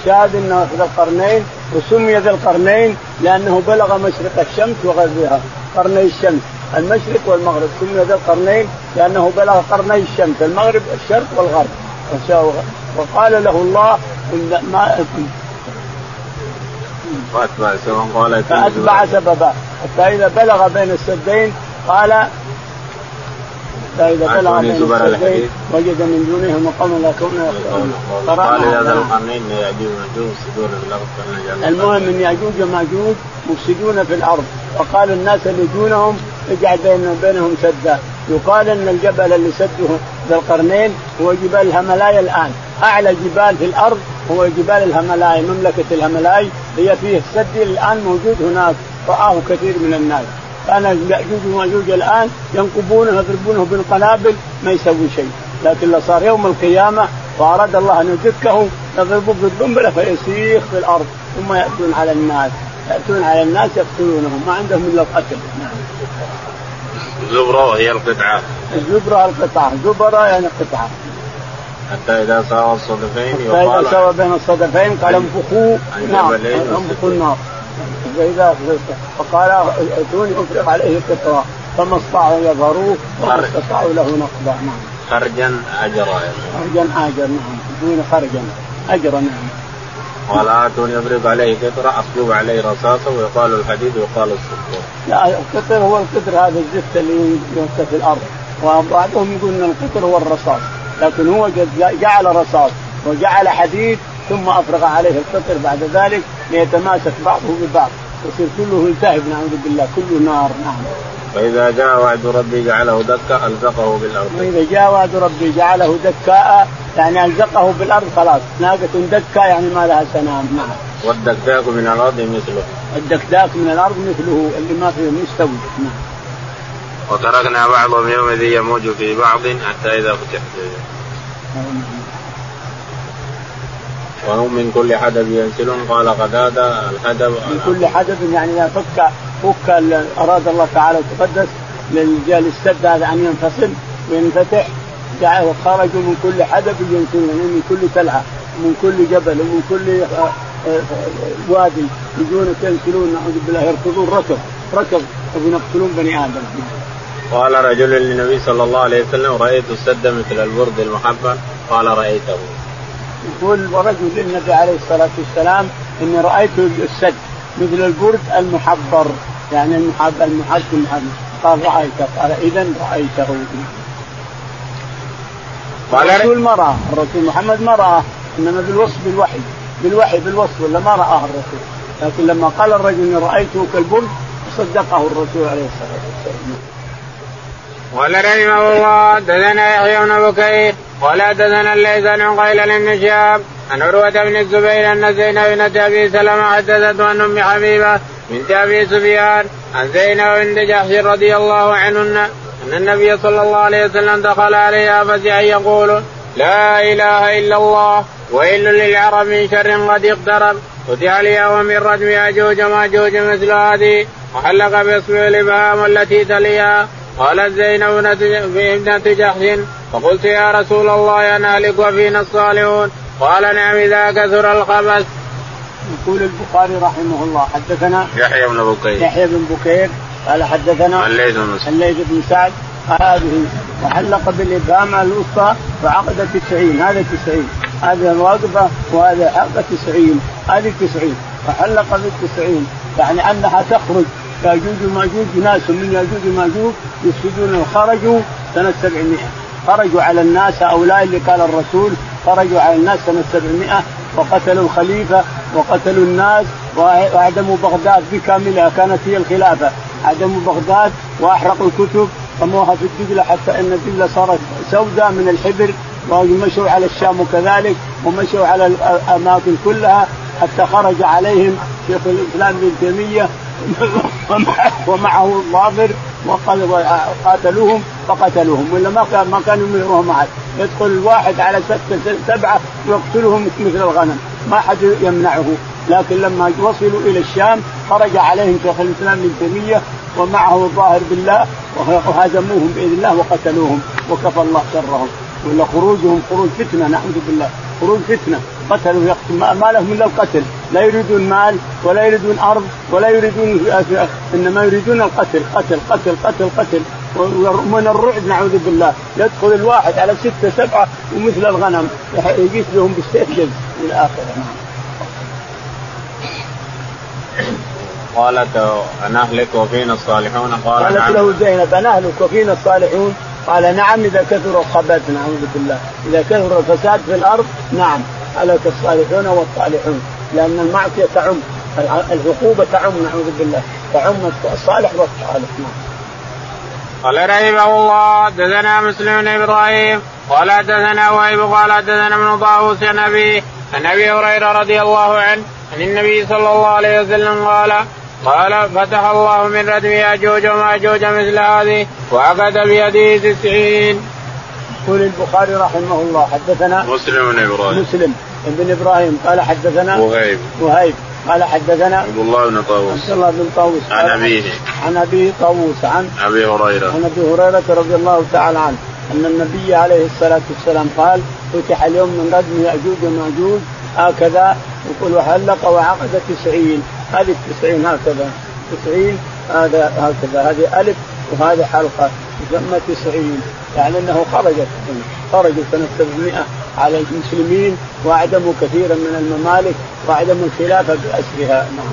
الشاهد إنه ذا القرنين وسمي ذا القرنين لأنه بلغ مشرق الشمس وغربها. قرني الشمس. المشرق والمغرب. سمي ذا القرنين لأنه بلغ قرني الشمس المغرب الشرق والغرب. وقال له الله إن ما فأتبع سببا قال فأتبع سببا. حتى إذا بلغ بين السدين قال فإذا بلغ بين السدين وجد من دونهم قوما لا كون قال يا ذا القرنين يأجوج ومأجوج مفسدون في الأرض المهم أن يأجوج ومأجوج مفسدون في الأرض وقال الناس اللي دونهم اجعل بينهم بينهم سدا. يقال إن الجبل اللي سده ذا القرنين هو جبال الهملايا الآن. أعلى جبال في الأرض هو جبال الهملايا مملكة الهملاي. هي فيه السد الآن موجود هناك رآه كثير من الناس. كان يأجوج ومأجوج الآن ينقبونه يضربونه بالقنابل ما يسوي شيء. لكن لو صار يوم القيامة وأراد الله أن يدكه يضربوه بالقنبله فيسيخ في الأرض ثم يأتون على الناس. يأتون على الناس يقتلونهم. ما عندهم إلا القتل. نعم. الزبرة وهي القطعة. الزبرة القطعة. زبرة يعني قطعة. حتى إذا ساوى الصدفين حتى إذا ساوى بين الصدفين قال انفخوا نار. انفخوا النار. فإذا فقال ائتوني افرغ عليه قطرة فما استطاعوا يظهروه وما استطاعوا له نقبا نعم. خرجا أجرا. خرجا أجر نعم. دون خرجا. أجرا. نعم. قال آتوني افرغ عليه قطرة أصلب عليه رصاصة ويقال الحديد ويقال الصفور. لا القطر هو القطر هذا الزفت اللي يوسى في الأرض. وبعضهم يقول إن القطر هو الرصاص. لكن هو جعل رصاص وجعل حديد ثم أفرغ عليه القطر بعد ذلك ليتماسك بعضه ببعض. يصير كله يلتهب نعوذ بالله كله نار نعم. فإذا جاء وعد ربي جعله دكا ألزقه بالأرض. وإذا جاء وعد ربي جعله دكاء يعني ألزقه بالأرض خلاص ناقة دكا يعني ما لها سنام نعم. والدكداك من الأرض مثله. الدكداك من الأرض مثله اللي ما فيه مستوي نعم. وتركنا بعضهم يومئذ يموج في بعض حتى إذا فتحت وهم من كل حدب ينسلون. قال قتادة الحدب من كل حدب يعني إذا فك فك أراد الله تعالى وتقدس للسد هذا أن ينفصل وينفتح. خرجوا من كل حدب ينسلون يعني من كل تلعة من كل جبل ومن كل وادي يجون ينسلون نعوذ بالله يركضون. ركض ركض يقتلون بني آدم. قال رجل للنبي صلى الله عليه وسلم رأيت السد مثل البرد المحبة. قال رأيته. يقول رجل للنبي عليه الصلاة والسلام إني رأيت السد مثل البرد المحبر. يعني المحب المحكم قال رايته قال اذا رأيته. قال الرسول ما راه الرسول محمد ما راه إنما بالوصف بالوحي. بالوحي بالوصف. ولا ما راه الرسول؟ لكن لما قال الرجل إني رأيته كالبرد صدقه الرسول عليه الصلاة والسلام. قال رحمه الله دثنا يحيى بن بكير ولا دثنا الليث عن قيل بن شهاب عن عروة بن الزبير أن زينب بنت أبي سلمة حدثته عن أم حبيبة بنت أبي سفيان عن زينب بنت جحش رضي الله عنهن أن النبي صلى الله عليه وسلم دخل عليها فزعا يقول لا إله إلا الله ويل للعرب من شر قد اقترب فتح اليوم من رجم ياجوج مأجوج مثل هذه وحلق باصبع الإبهام التي تليها قالت زينب ابنة جحش فقلت يا رسول الله نهلك وفينا الصالحون. قال نعم إذا كثر الخبث. يقول البخاري رحمه الله حدثنا يحيى بن بكير. يحيى بن بكير قال حدثنا الليث بن الليث بن سعد. هذه وحلق بالإبهام الوسطى وعقد تسعين. هذا تسعين. هذه الواقفة وهذا حلقة تسعين. هذه تسعين. وحلق بالتسعين. يعني أنها تخرج. ياجوج وماجوج ناس من ياجوج وماجوج يفسدون خرجوا سنة 700 خرجوا على الناس هؤلاء اللي قال الرسول خرجوا على الناس سنة 700 وقتلوا الخليفة وقتلوا الناس وعدموا بغداد بكاملها كانت هي الخلافة. عدموا بغداد وأحرقوا الكتب رموها في الدجلة حتى أن الدجلة صارت سوداء من الحبر ومشوا على الشام وكذلك ومشوا على الأماكن كلها حتى خرج عليهم شيخ الإسلام ابن تيمية <laughs> ومعه الظافر وقاتلوهم فقتلوهم ولا ما كان ما كانوا يميرهم احد يدخل الواحد على ستة سبعة ويقتلهم مثل الغنم ما حد يمنعه. لكن لما وصلوا إلى الشام خرج عليهم شيخ الإسلام ابن تيمية ومعه الظاهر بالله وهزموهم بإذن الله وقتلوهم وكفى الله شرهم. ولا خروجهم خروج فتنة نعوذ بالله. خروج فتنة. قتلوا ما لهم إلا القتل. لا يريدون مال ولا يريدون أرض ولا يريدون إنما يريدون القتل قتل قتل قتل قتل. ومن الرعب نعوذ بالله. يدخل الواحد على ستة سبعة ومثل الغنم. يجيس لهم بالسيف جلد إلى آخره. قالت أنهلك وفينا الصالحون؟ قال قالت نعم. له زينب أنهلك وفينا الصالحون؟ قال نعم إذا كثر الخبث نعوذ بالله. إذا كثر الفساد في الأرض نعم. هلك الصالحون والصالحون. لأن المعصية تعم العقوبة تعم نعوذ بالله تعم الصالح والصالح نعم قال رحمه الله دثنا مسلم بن إبراهيم قال دثنا وهيب قال دثنا ابن طاووس عن أبي عن أبي هريرة رضي الله عنه عن النبي صلى الله عليه وسلم قال قال فتح الله من ردم ياجوج وماجوج مثل هذه وعقد بيده تسعين. يقول البخاري رحمه الله حدثنا مسلم بن إبراهيم. مسلم بن إبراهيم قال حدثنا وهيب. وهيب. قال حدثنا عبد الله بن طاووس. عبد الله بن طاووس. عن أبيه. عن أبيه طاووس عن أبي هريرة. عن أبي هريرة رضي الله تعالى عنه أن النبي عليه الصلاة والسلام قال فتح اليوم من ردم يأجوج ومأجوج هكذا. يقول وحلق وعقد تسعين. هذه التسعين هكذا. تسعين هذا هكذا. هذه ألف وهذه حلقة تسمى تسعين يعني أنه خرجت خرجوا سنة 700 على المسلمين واعدموا كثيرا من الممالك واعدموا الخلافة بأسرها نعم.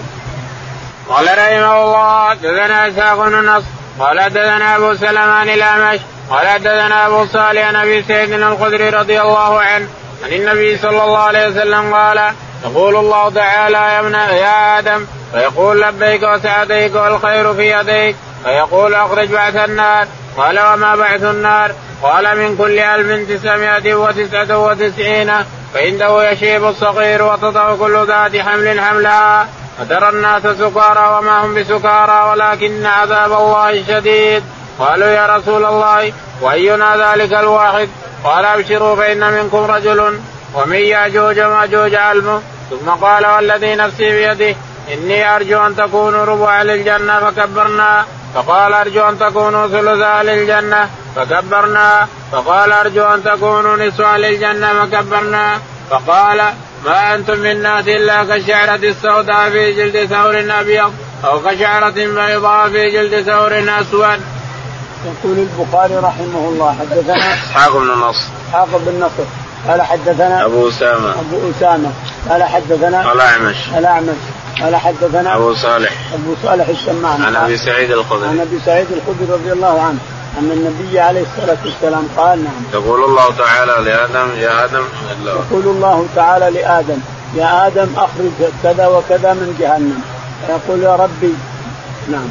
قال رحمه الله دثنا إسحاق نصر قال دثنا أبو سلمان الامش قال دثنا أبو صالح عن أبي سعيد الخدري رضي الله عنه عن النبي صلى الله عليه وسلم قال يقول الله تعالى يا ابن يا آدم فيقول لبيك وسعديك والخير في يديك فيقول أخرج بعث النار. قال وما بعث النار؟ قال من كل ألف تسعمائة وتسعة وتسعين فعنده يشيب الصغير وتضع كل ذات حمل حملها. فترى الناس سكارى وما هم بسكارى ولكن عذاب الله شديد. قالوا يا رسول الله وأينا ذلك الواحد؟ قال أبشروا فإن منكم رجل. ومن يأجوج ماجوج علمه ثم قال والذي نفسي بيده إني أرجو أن تكونوا ربع للجنة فكبرنا. فقال أرجو أن تكونوا ثلثا للجنة فكبرنا. فقال أرجو أن تكونوا نصفا للجنة فكبرنا. فقال ما أنتم من الناس إلا كالشعرة السوداء في جلد ثور أبيض أو كشعرة بيضاء في جلد ثور أسود. يقول البخاري رحمه الله حدثنا إسحاق بن النصر إسحاق بن نصر. قال حدثنا أبو أسامة. أبو أسامة. قال حدثنا الأعمش الأعمش. قال حدثنا أبو صالح. أبو صالح السمان عن أبي سعيد الخدري. عن أبي سعيد الخدري رضي الله عنه. أن النبي عليه الصلاة والسلام قال نعم. يقول الله تعالى لآدم يا آدم. يقول الله تعالى لآدم يا آدم أخرج كذا وكذا من جهنم. فيقول يا ربي نعم.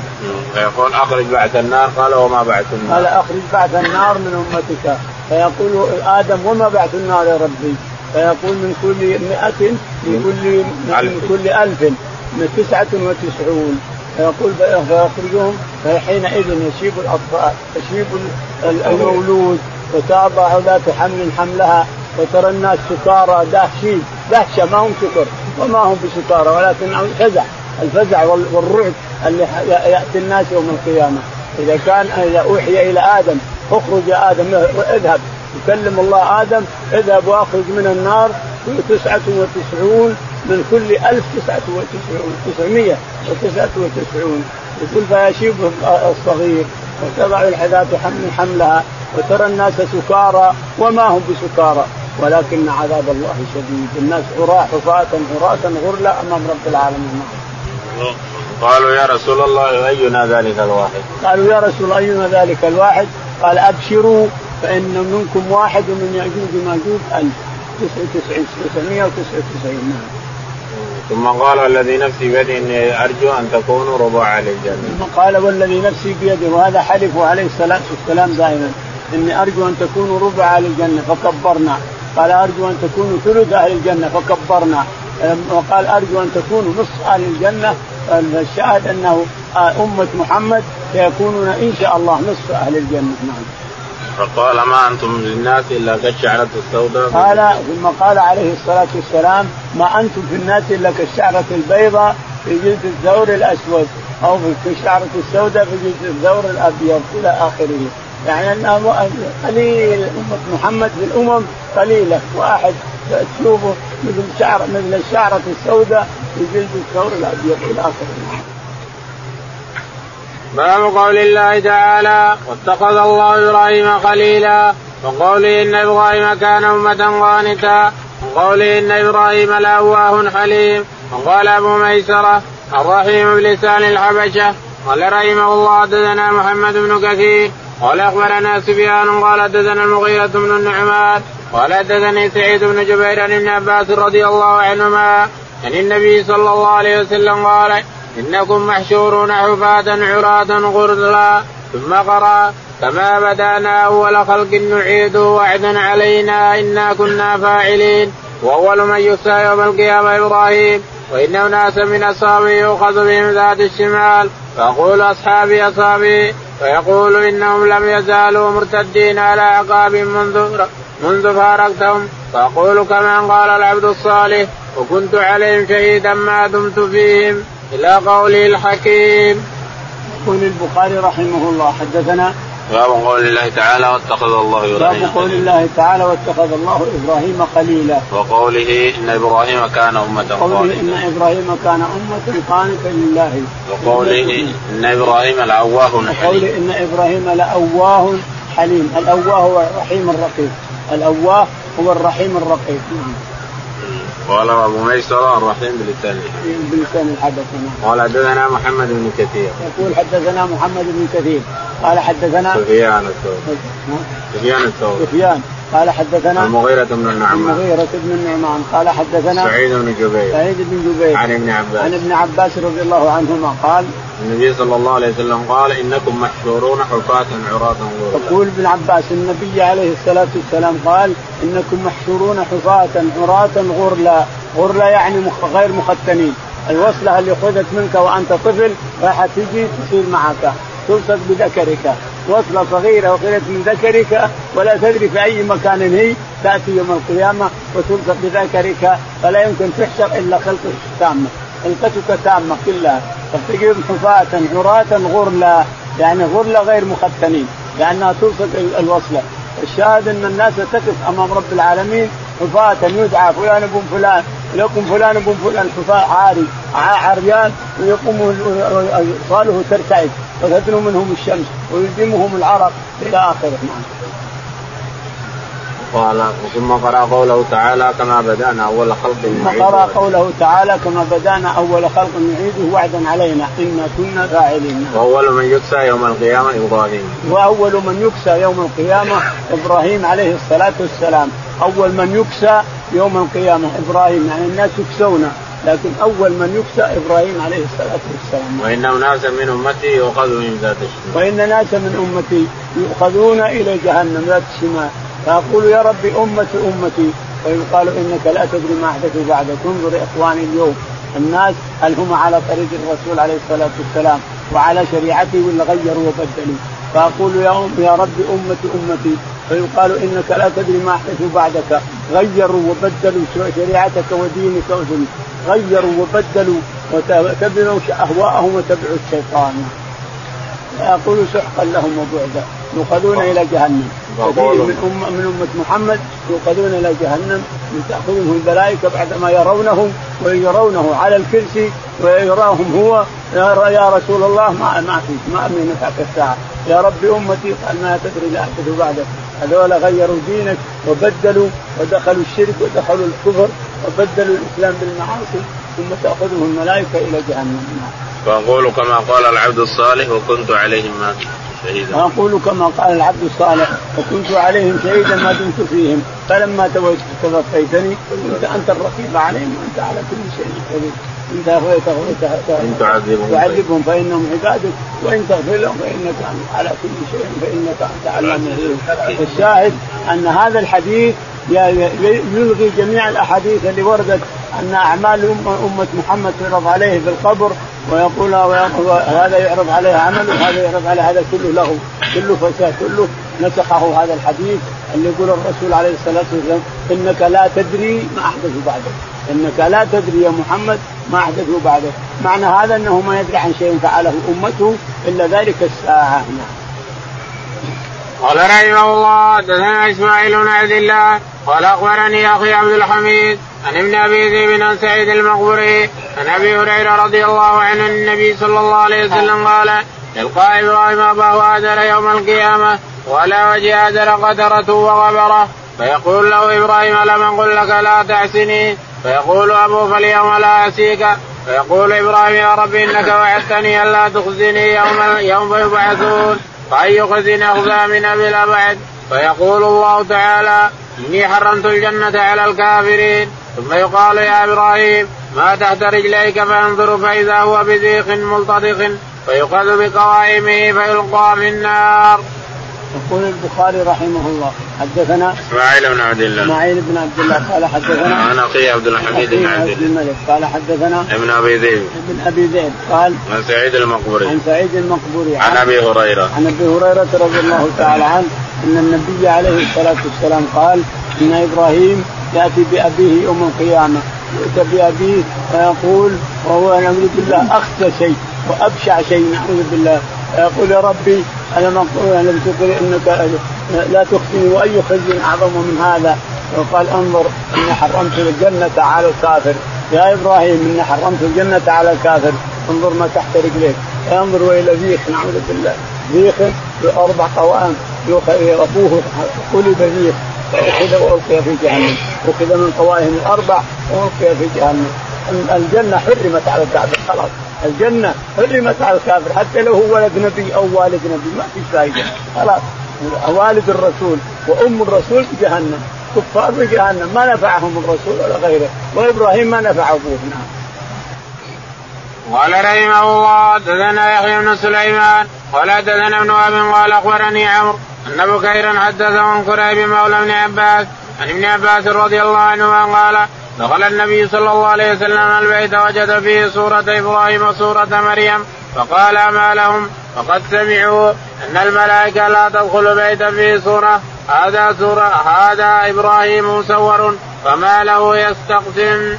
فيقول أخرج بعث النار قال وما بعث النار. قال أخرج بعث النار من أمتك. فيقول آدم وما بعث النار يا ربي؟ فيقول من كل مئة من كل من كل ألف من تسعة وتسعون. فيقول فيخرجهم فحينئذ يشيب الأطفال يشيب المولود. وتضع ذات حمل حملها وترى الناس سكارى دهشين دهشه ما هم سكر وما هم بسكارى ولكن فزع الفزع والرعب. اللي يأتي الناس يوم القيامة. إذا كان إذا أوحي إلى آدم اخرج يا آدم اذهب. يكلم الله آدم اذهب وأخرج من النار. تسعة وتسعون من كل ألف تسعة وتسعون. تسعمية وتسعة وتسعون. يقول فيشيب الصغير وتضع الحذاة حمل حملها وترى الناس سكارى وما هم بسكارى. ولكن عذاب الله شديد. الناس عراة حفاة عراة غرلا أمام رب العالمين. قالوا يا رسول الله أينا ذلك الواحد؟ قالوا يا رسول أينا ذلك الواحد؟ قال أبشروا فإن منكم واحد ومن يأجوج ماجوج ألف. تسعمائة وتسعة وتسعين نعم. ثم قال والذي نفسي بيده إني أرجو أن تكونوا ربع أهل الجنة. ثم قال والذي نفسي بيده وهذا حلف عليه الصلاة والسلام دائما. إني أرجو أن تكونوا ربع أهل الجنة فكبرنا. قال أرجو أن تكونوا ثلث أهل الجنة فكبرنا. وقال أرجو أن تكونوا نصف أهل الجنة فالشاهد أنه أمة محمد سيكونون إن شاء الله نصف أهل الجنة. نعم. فقال ما أنتم للناس إلا كالشعرة السوداء؟ قال ثم قال عليه الصلاة والسلام ما أنتم في الناس إلا كالشعرة البيضاء في جلد الثور الأسود أو في الشعره السوداء في جلد الثور الأبيض إلى آخره. يعني انها قليل أمة محمد في الأمم قليلة واحد تشوفه مثل شعر مثل الشعرة السوداء في جلد الثور الابيض إلى اخره باب قول الله تعالى واتخذ الله إبراهيم خليلا. وقوله إن إبراهيم كان أمة قانتا. وقوله إن إبراهيم لأواه حليم. وقال أبو ميسرة الرحيم بلسان الحبشة. قال رحمه الله حدثنا محمد بن كثير. قال أخبرنا سفيان. قال حدثنا المغيرة بن النعمان. قال حدثني سعيد بن جبير عن ابن عباس رضي الله عنهما. عن النبي صلى الله عليه وسلم قال إنكم محشورون حفاة عراة غرلا ثم قرا كما بدأنا أول خلق نعيد وعدا علينا إنا كنا فاعلين وأول من يسعى يوم القيامة إبراهيم وإن اناسا من أصحابه يؤخذ بهم ذات الشمال فاقول أصحابي أصحابي فيقول إنهم لم يزالوا مرتدين على اعقاب منذ منذ فارقتهم فأقول كما قال العبد الصالح وكنت عليهم شهيدا ما دمت فيهم إلى قوله الحكيم. يقول البخاري رحمه الله حدثنا باب قول الله تعالى واتخذ الله إبراهيم باب قول الله تعالى واتخذ الله إبراهيم خليلا. وقوله إن إبراهيم كان أمة وقوله إن إبراهيم كان أمة قانتا لله. وقوله إن إبراهيم لأواه حليم. وقوله إن إبراهيم لأواه حليم الأواه هو الرحيم الرقيب الأواه هو الرحيم الرقيب قال أبو ميسر الرحيم بلسان بلسان الحدث. قال حدثنا محمد بن كثير. يقول حدثنا محمد بن كثير. قال حدثنا سفيان الثوري. سفيان الثوري. سفيان. قال حدثنا المغيرة بن النعمان. المغيرة بن النعمان. قال حدثنا سعيد بن جبير. سعيد بن جبير. عن ابن عباس. عن ابن عباس رضي الله عنهما قال النبي صلى الله عليه وسلم قال إنكم محشورون حفاة عراة غرلا يقول ابن عباس النبي عليه الصلاة والسلام قال إنكم محشورون حفاة عراة غرلا غرلا يعني غير مختنين. الوصلة اللي أخذت منك وأنت طفل راح تجي تصير معك تلصق بذكرك. وصلة صغيرة اخذت من ذكرك ولا تدري في أي مكان هي تأتي يوم القيامة وتلصق بذكرك فلا يمكن تحشر إلا خلقك تامة خلقتك تامة كلها. فتجد حفاة عراة غرلا يعني غرلا غير مختنين لأنها تلصق الوصلة. الشاهد أن الناس تقف أمام رب العالمين حفاة يدعى فلان ابن فلان يقوم فلان ابن فلان حفاة عاري عريان ويقوم صاله ترتعد. وتدنو منهم الشمس ويلزمهم العرق إلى آخره. نعم. قال ثم قرأ قوله تعالى كما بدأنا أول خلق ثم قرأ قوله تعالى كما بدأنا أول خلق نعيده وعدا علينا. إنا كنا فاعلين. وأول من يكسى يوم القيامة إبراهيم. وأول من يكسى يوم القيامة إبراهيم عليه الصلاة والسلام. أول من يكسى يوم القيامة إبراهيم. يعني الناس يكسون لكن أول من يكسى إبراهيم عليه الصلاة والسلام. وإن ناسا من أمتي يؤخذ من ذات الشمال. وإن ناسا من أمتي يؤخذون إلى جهنم ذات الشمال. فيقول يا رب امتي أمتي. ويقال إنك لا تدري ما احدثوا بعدك. انظر إخواني اليوم الناس هل هم على طريق الرسول عليه الصلاة والسلام وعلى شريعته ولا غيروا وبدلوا؟ فأقول يا يا رب امتي أمتي. فيقال إنك لا تدري ما احدثوا بعدك. غيروا وبدلوا شريعتك ودينك وسنك غيروا وبدلوا وتبعوا أهواءهم وتبعوا الشيطان. فيقول سحقا لهم وبعدا. يؤخذون إلى جهنم. من أمة من أمة محمد يؤخذون إلى جهنم. تأخذهم الملائكة بعدما يرونهم ويرونه على الكرسي ويراهم هو. يا رسول الله ما ما في ما من نفعك الساعة. يا رب أمتي قال ما تدري لا أحدث بعدك. هذول غيروا دينك وبدلوا ودخلوا الشرك ودخلوا الكفر وبدلوا الإسلام بالمعاصي ثم تأخذهم الملائكة إلى جهنم. فأقول كما قال العبد الصالح وكنت عليهم ما شهيدا. أقول كما قال العبد الصالح وكنت عليهم شهيدا ما دمت فيهم. فلما توفيتني كنت أنت الرقيب عليهم وأنت على كل شيء شهيد إن تعذبهم تعذبهم فإنهم عبادك وإن تغفر لهم فإنك على كل شيء فإنك أنت علام الشاهد أن هذا الحديث يلغي جميع الأحاديث اللي وردت أن أعمال أمة محمد تعرض عليه في القبر ويقول هذا يعرض عليه عمله وهذا يعرض عليه هذا كله له كله فساد كله نسخه هذا الحديث اللي يقول الرسول عليه الصلاة والسلام إنك لا تدري ما أحدث بعدك. إنك لا تدري يا محمد ما احدثوا بعدك معنى هذا أنه ما يدري عن شيء فعله أمته إلا ذلك الساعة. نعم قال رحمه الله حدثنا إسماعيل بن عبد الله قال أخبرني أخي عبد الحميد عن ابن أبي ذئب بن سعيد المقبري عن أبي هريرة رضي الله عنه النبي صلى الله عليه وسلم قال يلقى إبراهيم أباه ادر يوم القيامة وعلى وجه ادر قدرته وغبره فيقول له إبراهيم ألم أقل لك لا تحسني؟ فيقول ابوه فاليوم لا أسيك. فيقول إبراهيم يا رب إنك وعدتني ألا تخزني يوم يوم يبعثون. فاي خزن أخزى من أبي الأبعد. فيقول الله تعالى إني حرمت الجنة على الكافرين. ثم يقال يا إبراهيم ما تحت رجليك فينظر فإذا هو بذيخ ملتضخ فيؤخذ بقوائمه فيلقى في النار. يقول البخاري رحمه الله حدثنا إسماعيل بن عبد الله. إسماعيل بن عبد الله قال حدثنا عن أخي عبد الحميد بن عبد الملك قال حدثنا ابن أبي ذئب. ابن أبي ذئب قال عن سعيد المقبري عن سعيد المقبري عن, عن أبي هريرة. عن أبي هريرة رضي الله تعالى عنه أن النبي عليه الصلاة والسلام قال إن إبراهيم يأتي بأبيه يوم القيامة يؤتى بأبيه فيقول وهو نعوذ بالله اخشى شيء. وأبشع شيء نعوذ بالله. يقول يا ربي الم الم تقل إنك لا تخزني وأي خزي أعظم من هذا. وقال انظر إني حرمت الجنة على الكافر. يا إبراهيم إني حرمت الجنة على الكافر. انظر ما تحت رجليك. انظر وإلى ذيخ نعوذ بالله. ذيخ بأربع قوائم ابوه قلب ذيخ. فاخذ وألقي في جهنم. اخذ من قوائم الأربع وألقي في جهنم. الجنة حرمت على الكافر خلاص. الجنة حرمت على الكافر حتى لو هو ولد نبي أو والد نبي ما في فائده خلاص. والد الرسول وأم الرسول في جهنم كفار في جهنم ما نفعهم الرسول ولا غيره. وإبراهيم ما نفع أبوه نعم. قال رحمه الله دثنا يحيى بن سليمان قال دثنا ابن أبي قال أخبرني عمرو أن بكيرا حدثه عن كريب مولى ابن عباس عن ابن عباس رضي الله عنهما قال دخل النبي صلى الله عليه وسلم البيت وجد فيه سورة إبراهيم وسورة مريم فقال ما لهم؟ فقد سمعوا أن الملائكة لا تدخل بيتا فيه سورة. هذا سورة هذا إبراهيم مسور فما له يستقسم.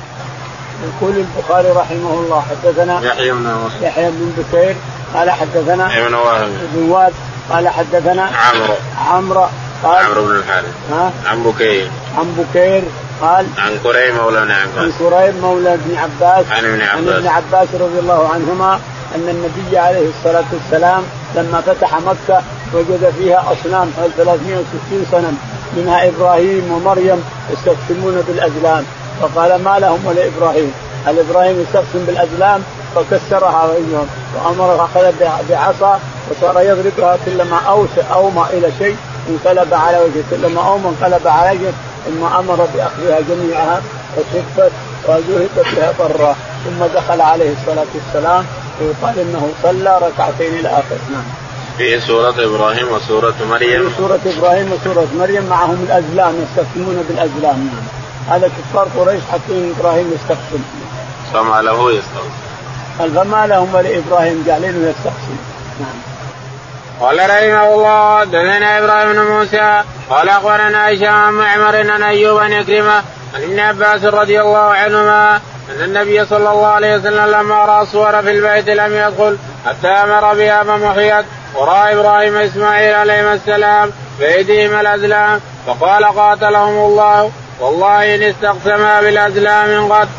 يقول البخاري رحمه الله حدثنا يحيى بن يحيى بن بكير قال حدثنا ابن وهب ابن وهب قال حدثنا عمرو. عمرو قال عمرو بن الحارث. ها؟ عن بكير عن بكير قال عن كريم مولى ابن عباس. عن كريم مولى ابن عباس. عن ابن عباس. عن ابن عباس رضي الله عنهما أن النبي عليه الصلاة والسلام لما فتح مكة وجد فيها أصنام 360 صنم منها إبراهيم ومريم يستقسمون بالأزلام. فقال ما لهم ولا إبراهيم؟ هل إبراهيم يستقسم بالأزلام فكسرها بينهم وامر اخذ بعصا وصار يضربها كلما اومى إلى شيء انقلب على وجهه. كلما اومى انقلب على وجهه. ثم أمر بأخذها جميعها وشفت وذهب بها برا ثم دخل عليه الصلاة والسلام ويقال إنه صلى ركعتين إلى اخر نعم. في سورة إبراهيم وسورة مريم. في سورة إبراهيم وسورة مريم معهم الأزلام يستقسمون بالأزلام. نعم. هذا كفار قريش حتى إبراهيم يستقسم فما له يستقسم فما لهم ولإبراهيم جعلينه يستقسم نعم. قال رحمه الله حدثنا إبراهيم بن موسى قال أخبرنا هشام معمر ان أيوب ان يكرمه عن ابن عباس رضي الله عنهما أن النبي صلى الله عليه وسلم لما رأى الصور في البيت لم يدخل حتى أمر بها فمحيت ورأى إبراهيم اسماعيل عليهما السلام بايديهما الأزلام فقال قاتلهم الله والله إن استقسما بالأزلام قد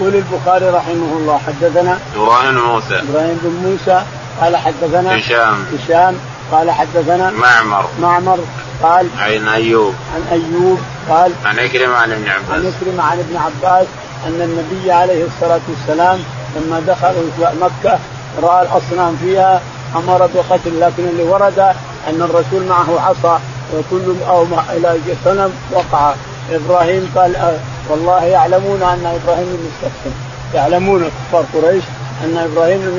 يقول البخاري رحمه الله حدثنا إبراهيم بن موسى. إبراهيم بن موسى قال حدثنا هشام. هشام. قال حدثنا معمر. معمر. قال عن أيوب. عن أيوب. قال عن إكرم عن ابن عباس. عن إكرم عن ابن عباس أن النبي عليه الصلاة والسلام لما دخلوا مكة رأى الأصنام فيها أمر بقتل لكن اللي ورد أن الرسول معه عصا وكل أو إلى صنم وقع. إبراهيم قال أه والله يعلمون أن إبراهيم لم يعلمون كفار قريش أن إبراهيم لم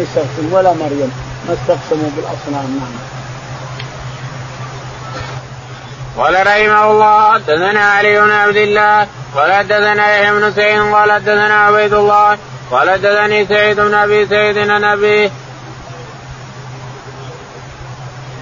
ولا مريم. ما استقسموا بالأصنام نعم. قال رحمه الله حدثنا علي بن عبد الله قال حدثنا يحيى بن سعيد قال حدثنا عبيد الله قال حدثني سعيد بن أبي سعيد عن ابيه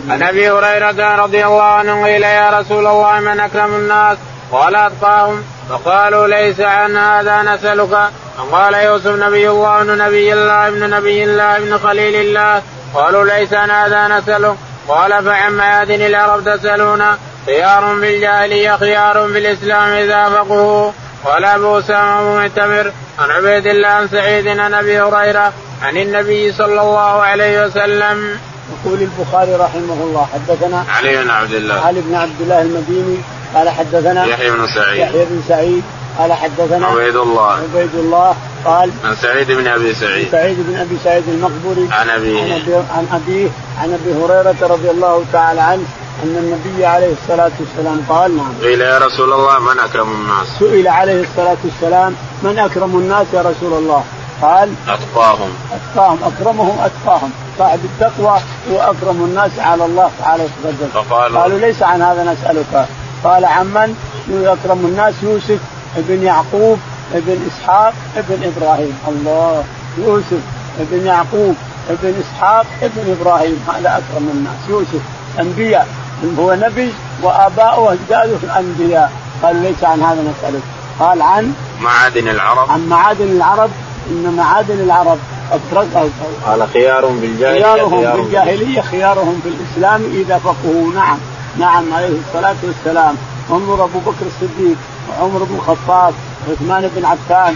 عن أبي هريرة رضي الله عنه قيل يا رسول الله من أكرم الناس؟ قال اتقاهم فقالوا ليس عن هذا نسألك. قال يوسف نبي الله ابن نبي الله ابن نبي الله ابن خليل الله. قالوا ليس هذا نسألك قال فعن ميادن العرب تسألون. خيار في الجاهلية خيار في الإسلام إذا فقهوا. قال أبو أسامة بن معتمر عن عبيد الله عن سعيد عن أبي هريرة عن النبي صلى الله عليه وسلم. يقول البخاري رحمه الله حدثنا علي بن عبد الله. علي بن عبد الله المديني قال حدثنا يحيى بن سعيد. يحيى بن سعيد قال حدثنا عبيد الله. عبيد الله قال عن سعيد بن أبي سعيد. سعيد بن أبي سعيد المقبري عن أبيه. عن ابيه عن أبيه. عن أبي هريرة رضي الله تعالى عنه أن النبي عليه الصلاة والسلام قال نعم. قيل يا رسول الله من أكرم الناس؟ سئل عليه الصلاة والسلام من أكرم الناس يا رسول الله؟ قال أتقاهم. أتقاهم أكرمهم أتقاهم. صاحب التقوى هو أكرم الناس على الله تعالى وتقدم. فقالوا قالوا ليس عن هذا نسألك. قال عمن اكرم الناس؟ يوسف. ابن يعقوب ابن إسحاق ابن إبراهيم. الله يوسف ابن يعقوب ابن إسحاق ابن إبراهيم. هذا أكرم الناس. يوسف أنبياء. هو نبي وآباؤه اجداده انبياء قالوا ليس عن هذا نسألك. قال عن معادن العرب. عن معادن العرب. إن معادن العرب قال خيار بالجاهلية خيارهم في الجاهليه خيارهم في الاسلام إذا فقهوا. نعم. نعم عليه الصلاة والسلام. انظر أبو بكر الصديق. وعمر بن الخطاب وعثمان بن عفان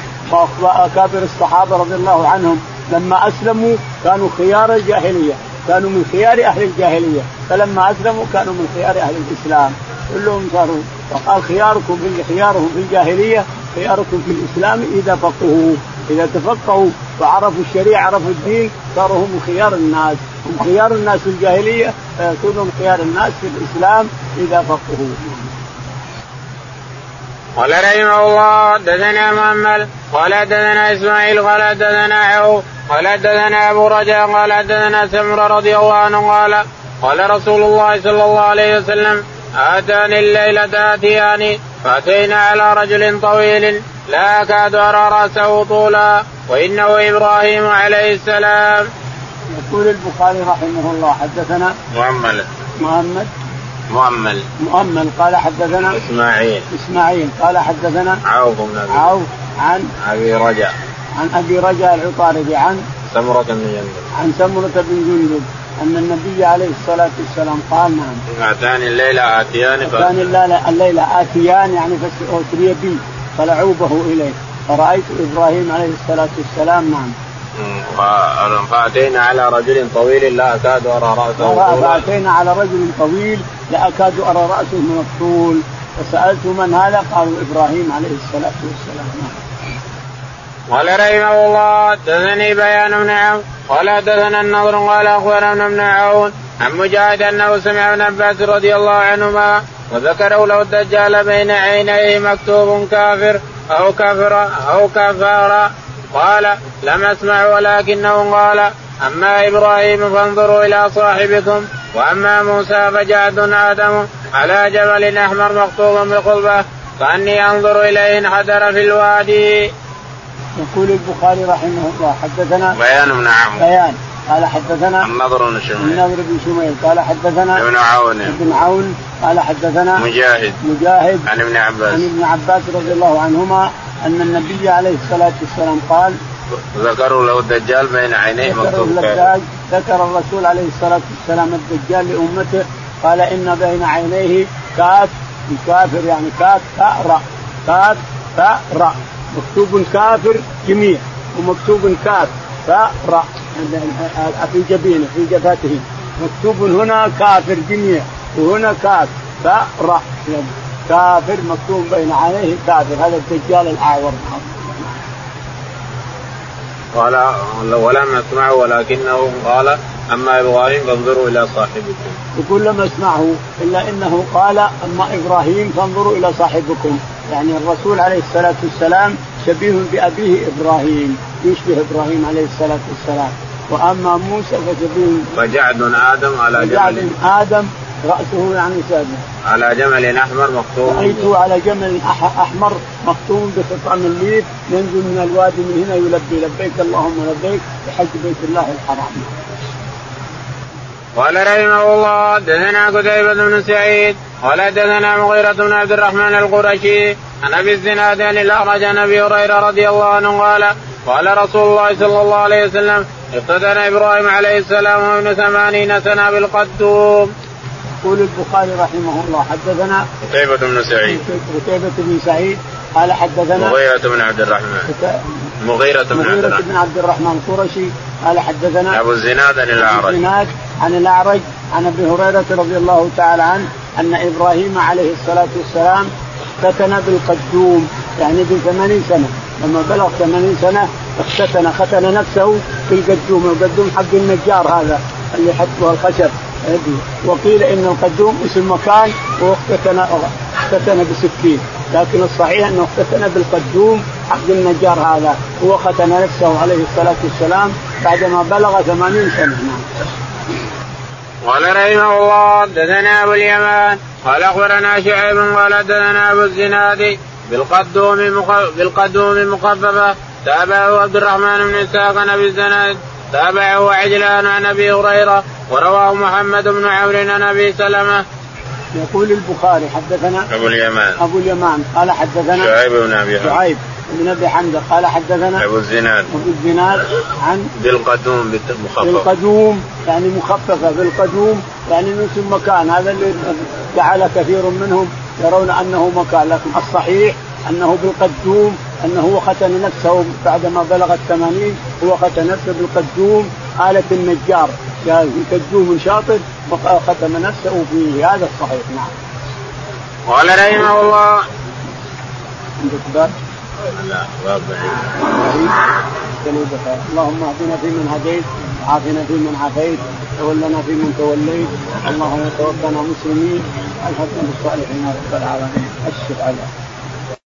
واكابر الصحابة رضي الله عنهم لما أسلموا كانوا خيار الجاهلية كانوا من خيار أهل الجاهلية فلما أسلموا كانوا من خيار أهل الإسلام. كلهم صاروا وقال خياركم في خيارهم في الجاهلية خياركم في الإسلام إذا فقهوا إذا تفقهوا وعرفوا الشريعة عرفوا الدين صاروا هم خيار الناس. هم خيار الناس في الجاهلية فيكونوا خيار الناس في الإسلام إذا فقهوا قال رحمه الله حدثنا محمد قال حدثنا إسماعيل قال حدثنا عوف قال حدثنا أبو رجاء قال حدثنا سمرة رضي الله عنه قال قال رسول الله صلى الله عليه وسلم آتاني الليلة اتياني فأتينا على رجل طويل لا أكاد أرى رأسه طولا وإنه إبراهيم عليه السلام. يقول البخاري رحمه الله حدثنا محمد محمد مؤمل. مؤمل. قال حدثنا إسماعيل. إسماعيل. قال حدثنا عوف بن ابي عوف عن أبي رجاء عن أبي رجاء العطاردي عن سمرة بن جندب. عن سمرة بن جندب أن النبي عليه الصلاة والسلام قال نعم. أتاني الليلة اتيان أتاني الليلة الليلة اتيان يعني اسري بي فلعوبه إليه. فرأيت إبراهيم عليه الصلاة والسلام نعم. فأتينا على رجل طويل لا أكاد أرى رأسه فاتينا على رجل طويل لا أكاد أرى رأسه من الطول. فسألت من هذا؟ قالوا إبراهيم عليه الصلاة والسلام. قال رحمه الله حدثني بيان بن عون. قال حدثنا النضر قال أخبرنا ابن عون عن مجاهد أنه سمع ابن عباس رضي الله عنهما وذكروا له الدجال بين عينيه مكتوب كافر أو كفر أو كفار قال لم أسمع ولكنه قال أما إبراهيم فانظروا إلى صاحبكم وأما موسى فجعد آدم على جبل أحمر مخطوب بقلبه كاني أنظر إليه انحدر في الوادي. يقول البخاري رحمه الله حدثنا بيان بن عمرو بيان. قال حدثنا النضر بن شميل. النضر بن شميل. قال حدثنا ابن عون. ابن عون. قال حدثنا مجاهد. مجاهد عن ابن عباس. عن ابن عباس رضي الله عنهما أن النبي عليه الصلاة والسلام قال ذكروا له الدجال بين عينيه مكتوب الدجال ذكر الرسول عليه الصلاة والسلام الدجال لأمته قال إن بين عينيه كاف كافر يعني كاف راء كاف راء مكتوب كافر جميع ومكتوب كاف راء في جبينة في جبهته مكتوب هنا كافر جميع وهنا كاف راء كافر مكتوب بين عينيه كافر. هذا الدجال الاعور قال ولم اسمعه ولكنه قال أما إبراهيم فانظروا إلى صاحبكم. يقول لم اسمعه إلا إنه قال أما إبراهيم فانظروا إلى صاحبكم، يعني الرسول عليه الصلاة والسلام شبيه بأبيه إبراهيم، يشبه إبراهيم عليه الصلاة والسلام، وأما موسى فشبيه فجعد آدم على جبل. آدم رأسه يعني سادة على جمل أحمر مختوم رايته على جمل أحمر مختوم بخطام الليل ينزل من الوادي من هنا يلبي لبيك اللهم لبيك بحج بيت الله الحرام. قال رحمه الله دثنا قتيبة بن سعيد قال دثنا مغيرة بن عبد الرحمن القرشي عن أبي الزناد عن الأعرج عن أبي هريرة رضي الله عنه قال قال رسول الله صلى الله عليه وسلم افتتن إبراهيم عليه السلام وابن ثمانين سنة بالقدوم. يقول البخاري رحمه الله حدثنا قتيبة بن سعيد. قتيبة بن سعيد قال حدثنا مغيرة بن عبد الرحمن. مغيرة بن عبد الرحمن. بن عبد الرحمن قرشي قال حدثنا أبو الزناد عن الأعرج. الزناد عن الأعرج عن أبي هريرة رضي الله تعالى عنه أن إبراهيم عليه الصلاة والسلام اختتن بالقدوم يعني بثمانين سنة. لما بلغ ثمانين سنة اختتن ختن نفسه بالقدوم القدوم حق النجار هذا اللي يحطه الخشب. وقيل إن القدوم اسم مكان واختتن اختتن بسكين. لكن الصحيح إنه اختتن بالقدوم حق النجار هذا. هو ختن نفسه عليه الصلاة والسلام بعدما بلغ ثمانين سنة. قال رحمه الله حدثنا أبو اليمان. قال أخبرنا شعيب قال حدثنا أبو الزناد. بالقدوم بالقدوم مخففه تابعه عبد الرحمن بن إسحاق عن أبي الزناد. تابعه عجلان عن ابي هريرة ورواه محمد بن عمرو عن أبي سلمة. يقول البخاري حدثنا أبو اليمان. أبو اليمان. قال حدثنا شعيب بن أبي شعيب بن أبي حمزة. قال حدثنا أبو الزناد. أبو الزناد عن بالقدوم مخففه بالقدوم يعني مخففة. بالقدوم يعني نسم مكان. هذا اللي جعل كثير منهم يرون أنه مكان لكن الصحيح أنه بالقدوم أنه هو ختن نفسه بعدما بلغ الثمانين هو ختن نفسه بالقدوم آلة النجار. كدوم شاطر وختم نفسه فيه هذا الصحيح. نعم. قال رحمه الله. عندك باب؟ لا باب اللهم اهدنا فيمن هديت وعافنا فيمن عافيت تولنا فيمن توليت. اللهم توفنا مسلمين الحقنا بالصالحين رب العالمين. اشهد على